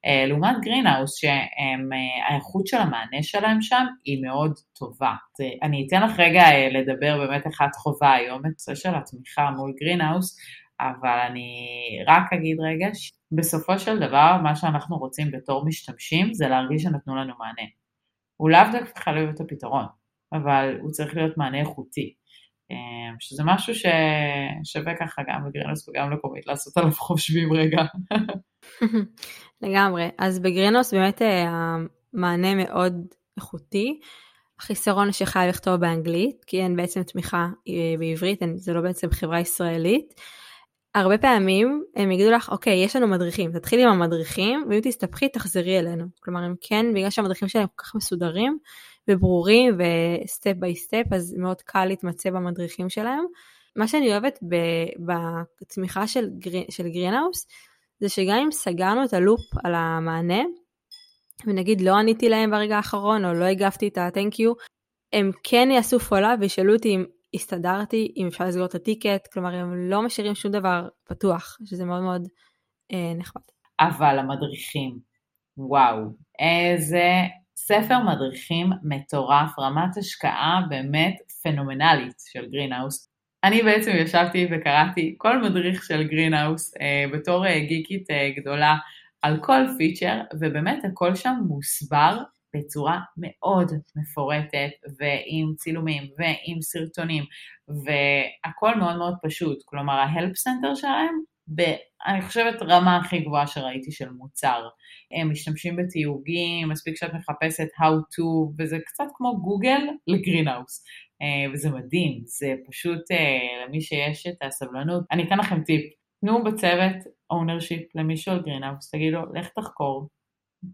אה, לעומת Greenhouse, שהאיכות של המענה שלהם שם היא מאוד טובה. אני אתן לך רגע אה, לדבר באמת איך את חווה היום את הנושא של התמיכה מול Greenhouse, אבל אני רק אגיד רגע, בסופו של דבר, מה שאנחנו רוצים בתור משתמשים זה להרגיש שנתנו לנו מענה. הוא לאו דווקא חייב את הפתרון. אבל הוא צריך להיות מענה איכותי. אמ, שזה משהו ששווה ככה גם ב-Greenhouse וגם ל-Comeet לעשות עליו חושבים רגע. לגמרי. אז ב-Greenhouse באמת אה, המענה מאוד איכותי. החיסרון שחייב לכתוב באנגלית, כי אין בעצם תמיכה אה, בעברית, זה לא בעצם חברה ישראלית. הרבה פעמים הם יגידו לך, אוקיי, יש לנו מדריכים, תתחילי עם המדריכים, ואם תסתבכי תחזרי אלינו. כלומר, אם כן, בגלל שהמדריכים שלהם כל כך מסודרים, וברורים ו-step by step, אז מאוד קל להתמצא במדריכים שלהם. מה שאני אוהבת בתמיכה של, Green, של Greenhouse, זה שגם אם סגרנו את ה-loop על המענה, ונגיד לא עניתי להם ברגע האחרון, או לא הגבתי את ה-thank you, הם כן יעשו follow-up וישאלו אותי אם הסתדרתי, אם אפשר לסגור את ה-ticket, כלומר הם לא משאירים שום דבר פתוח, שזה מאוד מאוד אה, נחמד. אבל המדריכים, וואו, איזה ספר מדריכים מטורף, רמת השקעה באמת פנומנלית של Greenhouse. אני בעצם ישבתי וקראתי כל מדריך של Greenhouse אה, בתור אה, גיקית אה, גדולה על כל feature, ובאמת הכל שם מוסבר בצורה מאוד מפורטת ועם צילומים ועם סרטונים והכל מאוד מאוד פשוט, כלומר ה-help center שלהם ב, אני חושבת, רמה הכי גבוהה שראיתי של מוצר. הם משתמשים בתיוגים, מספיק שאת מחפשת how to, וזה קצת כמו גוגל ל-Greenhouse. אה, וזה מדהים, זה פשוט אה, למי שיש את הסבלנות. אני אתן לכם טיפ, תנו בצוות ownership למישהו על Greenhouse, תגידו, לך תחקור,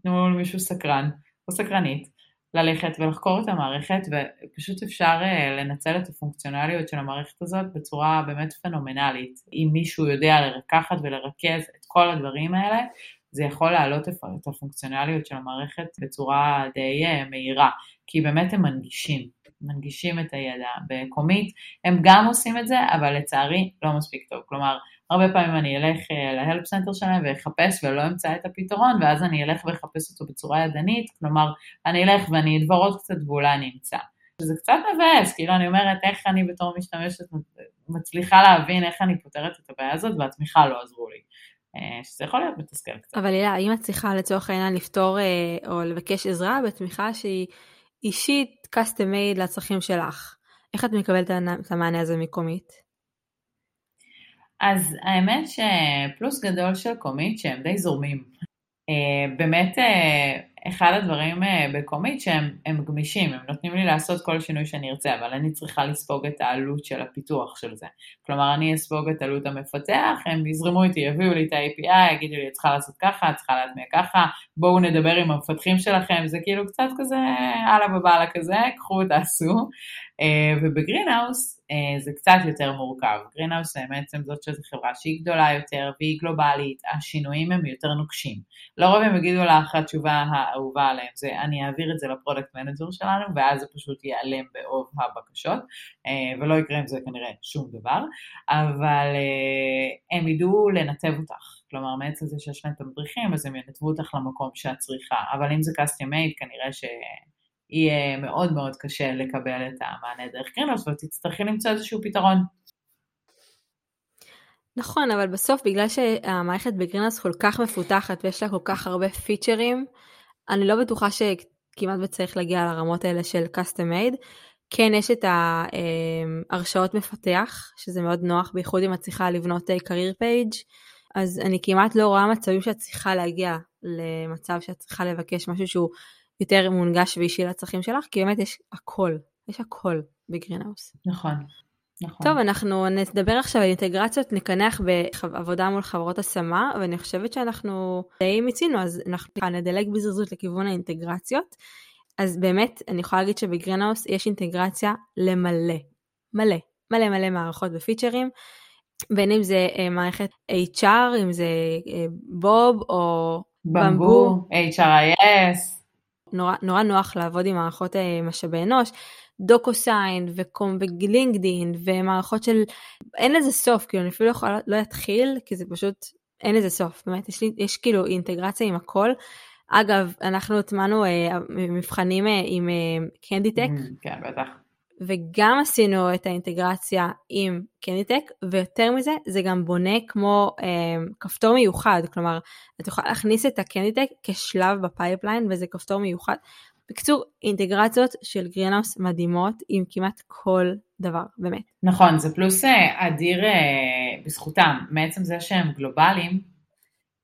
תנו למישהו סקרן או סקרנית, ללכת ולחקור את המערכת ופשוט אפשר אה, לנצל את הפונקציונליות של המערכת הזאת בצורה באמת פנומנלית. אם מישהו יודע לקחת ולרכז את כל הדברים האלה, זה יכול להעלות את הפונקציונליות של המערכת בצורה די אה, מהירה, כי באמת הם מנגישים, מנגישים את הידע. ב-Comeet הם גם עושים את זה, אבל לצערי לא מספיק טוב. כלומר, הרבה פעמים אני אלך אה, ל-help center שלהם ואחפש ולא אמצא את הפתרון, ואז אני אלך ואחפש אותו בצורה ידנית, כלומר, אני אלך ואני אחפור עוד קצת ואולי אני אמצא. זה קצת מבאס, כאילו אני אומרת איך אני בתור משתמשת מצליחה להבין איך אני פותרת את הבעיה הזאת והתמיכה לא עזרו לי. אה, שזה יכול להיות מתסכל קצת. אבל הילה, האם את צריכה לצורך העניין לפתור אה, או לבקש עזרה בתמיכה שהיא אישית custom made לצרכים שלך? איך את מקבלת את המענה הזה מקומית? אז האמת שפלוס גדול של קומית שהם די זורמים. אה, באמת אה, אחד הדברים אה, בקומית שהם גמישים, הם נותנים לי לעשות כל שינוי שאני ארצה, אבל אני צריכה לספוג את העלות של הפיתוח של זה. כלומר, אני אספוג את עלות המפתח, הם יזרמו איתי, יביאו לי את ה-API, יגידו לי, את צריכה לעשות ככה, את צריכה להטמיע ככה, בואו נדבר עם המפתחים שלכם, זה כאילו קצת כזה, א-לה באב-אללה כזה, קחו, תעשו. וב-Greenhouse, אה, זה קצת יותר מורכב. Greenhouse בעצם זאת שזו חברה שהיא גדולה יותר והיא גלובלית, השינויים הם יותר נוקשים. לרוב הם יגידו לך, התשובה האהובה עליהם זה אני אעביר את זה ל-product manager שלנו ואז זה פשוט ייעלם בעוב הבקשות אה, ולא יקרה עם זה כנראה שום דבר, אבל אה, הם ידעו לנתב אותך. כלומר, מעצם זה שיש להם את המדריכים, אז הם ינתבו אותך למקום שאת צריכה. אבל אם זה custom made, כנראה ש... יהיה מאוד מאוד קשה לקבל את המענה דרך Greenhouse ותצטרכי למצוא איזשהו פתרון. נכון, אבל בסוף בגלל שהמערכת ב-Greenhouse כל כך מפותחת ויש לה כל כך הרבה פיצ'רים, אני לא בטוחה שכמעט וצריך להגיע לרמות האלה של custom made. כן יש את ההרשאות מפתח, שזה מאוד נוח, בייחוד אם את צריכה לבנות career page, אז אני כמעט לא רואה מצבים שאת צריכה להגיע למצב שאת צריכה לבקש משהו שהוא יותר מונגש ואישי לצרכים שלך, כי באמת יש הכל, יש הכל בגרינהאוס. נכון. נכון. טוב, אנחנו נדבר עכשיו על אינטגרציות, נקנח בעבודה מול חברות השמה, ואני חושבת שאנחנו די מיצינו, אז אנחנו נדלג בזריזות לכיוון האינטגרציות. אז באמת, אני יכולה להגיד שבגרינהאוס יש אינטגרציה למלא, מלא, מלא מלא מערכות ופיצ'רים, בין אם זה אה, מערכת HR, אם זה אה, בוב או במבו, HRIS. נורא, נורא נוח לעבוד עם מערכות אה, משאבי אנוש. דוקוסיין וקום וגלינקדין ומערכות של אין לזה סוף כאילו אני אפילו יכולה לא אתחיל כי זה פשוט אין לזה סוף באמת יש, לי, יש כאילו אינטגרציה עם הכל. אגב אנחנו הטמענו אה, מבחנים אה, עם Canditech. אה, mm, כן בטח. וגם עשינו את האינטגרציה עם Canditech ויותר מזה זה גם בונה כמו אה, כפתור מיוחד. כלומר את יכולה להכניס את ה-Canditech כשלב ב-pipeline וזה כפתור מיוחד. בקיצור, אינטגרציות של Greenhouse מדהימות עם כמעט כל דבר, באמת. נכון, זה פלוס אה, אדיר אה, בזכותם, מעצם זה שהם גלובליים,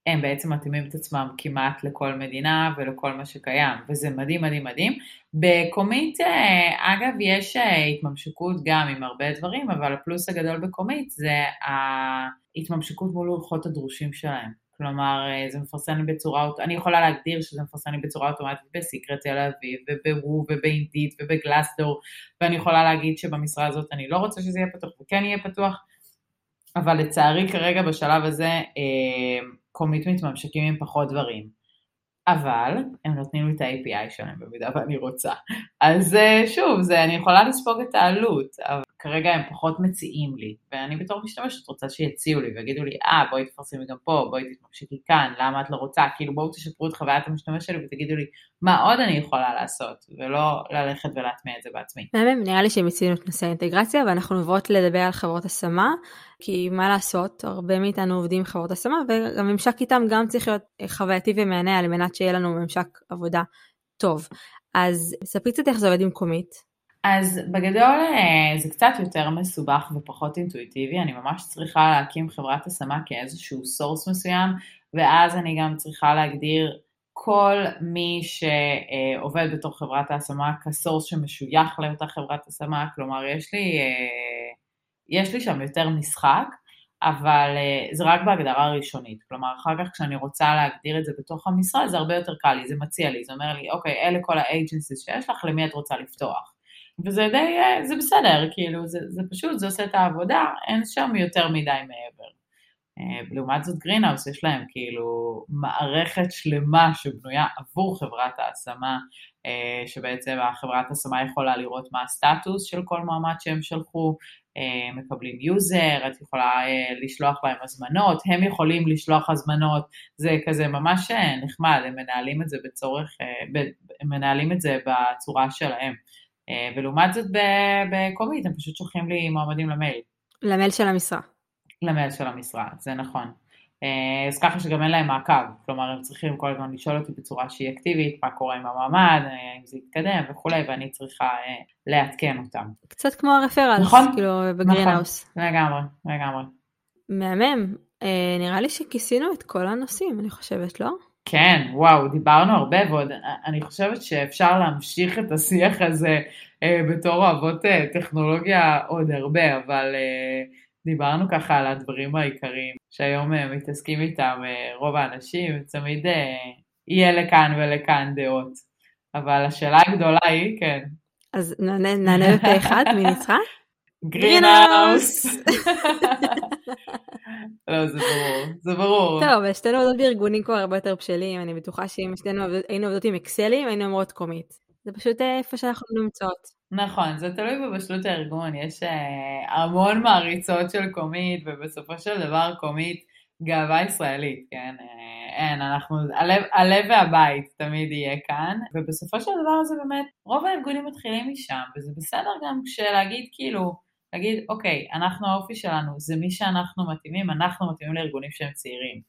הם בעצם מתאימים את עצמם כמעט לכל מדינה ולכל מה שקיים, וזה מדהים מדהים מדהים. בקומית, אה, אגב, יש התממשקות גם עם הרבה דברים, אבל הפלוס הגדול בקומית זה ההתממשקות מול אורחות הדרושים שלהם. כלומר אה, זה מפרסם לי בצורה, אני יכולה להגדיר שזה מפרסם לי בצורה אוטומטית בסיקרט תל אביב ובוו ובאינדיט ובגלסדור ואני יכולה להגיד שבמשרה הזאת אני לא רוצה שזה יהיה פתוח וכן יהיה פתוח אבל לצערי כרגע בשלב הזה אה, קומית מתממשקים עם פחות דברים אבל הם נותנים לי את ה-API שלהם במידה ואני רוצה. אז אה, שוב, זה, אני יכולה לספוג את העלות, כרגע הם פחות מציעים לי, ואני בתור משתמשת רוצה שיציעו לי ויגידו לי, אה, בואי תפרסמי גם פה, בואי תתממשקי כאן, למה את לא רוצה? כאילו בואו תשפרו את חוויית המשתמש שלי ותגידו לי, מה עוד אני יכולה לעשות, ולא ללכת ולהטמיע את זה בעצמי. מהמם, נראה לי שהם הציעו את נושא האינטגרציה, ואנחנו עוברות לדבר על חברות השמה, כי מה לעשות, הרבה מאיתנו עובדים עם חברות השמה, וגם ממשק איתם גם צריך להיות חווייתי ומהנה על מנת שיהיה לנו ממשק עבודה טוב. אז ספרי קצת איך זה עובד עם Comeet. אז בגדול אה, זה קצת יותר מסובך ופחות אינטואיטיבי, אני ממש צריכה להקים חברת השמה כאיזשהו source מסוים, ואז אני גם צריכה להגדיר כל מי שעובד בתוך חברת ההשמה כסורס שמשוייך לאותה חברת השמה, כלומר יש לי, אה, יש לי שם יותר משחק, אבל אה, זה רק בהגדרה ראשונית, כלומר אחר כך כשאני רוצה להגדיר את זה בתוך המשרה זה הרבה יותר קל לי, זה מציע לי, זה אומר לי אוקיי אלה כל האג'נסיס שיש לך, למי את רוצה לפתוח? וזה די, אה, זה בסדר, כאילו, זה, זה פשוט, זה עושה את העבודה, אין שם יותר מדי מעבר. אה, לעומת זאת Greenhouse יש להם כאילו מערכת שלמה שבנויה עבור חברת ההשמה, אה, שבעצם החברת השמה יכולה לראות מה הסטטוס של כל מועמד שהם שלחו, מקבלים user, את יכולה לשלוח להם הזמנות, הם יכולים לשלוח הזמנות, זה כזה ממש נחמד, הם מנהלים את זה בצורך, הם מנהלים את זה בצורה שלהם. אה, ולעומת זאת ב-Comeet הם פשוט שולחים לי מועמדים למייל. למייל של המשרה. למייל של המשרה, זה נכון. אה, אז ככה שגם אין להם מעקב, כלומר הם צריכים כל הזמן לשאול אותי בצורה שהיא אקטיבית, מה קורה עם המעמד, אה, אם זה יתקדם וכולי, ואני צריכה לעדכן אותם. קצת כמו הרפרנס, נכון, כאילו בגרינהאוס. נכון, לגמרי, לגמרי. מהמם, נראה לי שכיסינו את כל הנושאים, אני חושבת, לא? כן, וואו, דיברנו הרבה ועוד אני חושבת שאפשר להמשיך את השיח הזה אה, בתור אוהבות אה, טכנולוגיה עוד הרבה, אבל אה, דיברנו ככה על הדברים העיקריים שהיום אה, מתעסקים איתם אה, רוב האנשים, תמיד אה, יהיה לכאן ולכאן דעות, אבל השאלה הגדולה היא, כן. אז נענה בפה אחד, מי ניצחה? גרינהאוס. לא, זה ברור, זה ברור. טוב, שתינו עובדות בארגונים כבר הרבה יותר בשלים, אני בטוחה שאם שתינו היינו עובדות עם אקסלים, היינו אומרות קומית. זה פשוט אה, איפה שאנחנו נמצאות. נכון, זה תלוי בבשלות הארגון, יש אה, המון מעריצות של קומית, ובסופו של דבר קומית גאווה ישראלית, כן? אה, אין, אנחנו, הלב, הלב והבית תמיד יהיה כאן, ובסופו של דבר זה באמת, רוב הארגונים מתחילים משם, וזה בסדר גם כשלהגיד כאילו, להגיד, אוקיי, אנחנו האופי שלנו, זה מי שאנחנו מתאימים, אנחנו מתאימים לארגונים שהם צעירים.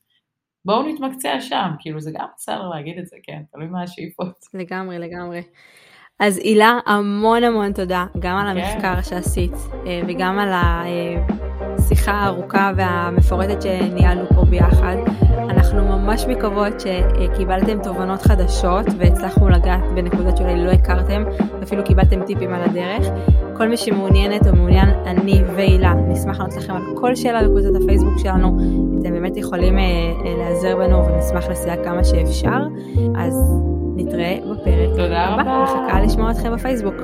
בואו נתמקצע שם, כאילו זה גם בסדר להגיד את זה, כן, תלוי מה השאיפות. לגמרי, לגמרי. אז הילה, המון המון תודה, גם על כן. המחקר שעשית, אה, וגם על השיחה הארוכה והמפורטת שניהלנו פה ביחד. אנחנו ממש מקוות שקיבלתם תובנות חדשות והצלחנו לגעת בנקודות שאולי לא הכרתם, אפילו קיבלתם טיפים על הדרך. כל מי שמעוניינת או מעוניין, אני והילה, נשמח לענות לכם על כל שאלה בקבוצת הפייסבוק שלנו. אתם באמת יכולים אה, אה, להיעזר בנו ונשמח לסייע כמה שאפשר. אז נתראה בפרק תודה. רבה. מחכה לשמוע אתכם בפייסבוק.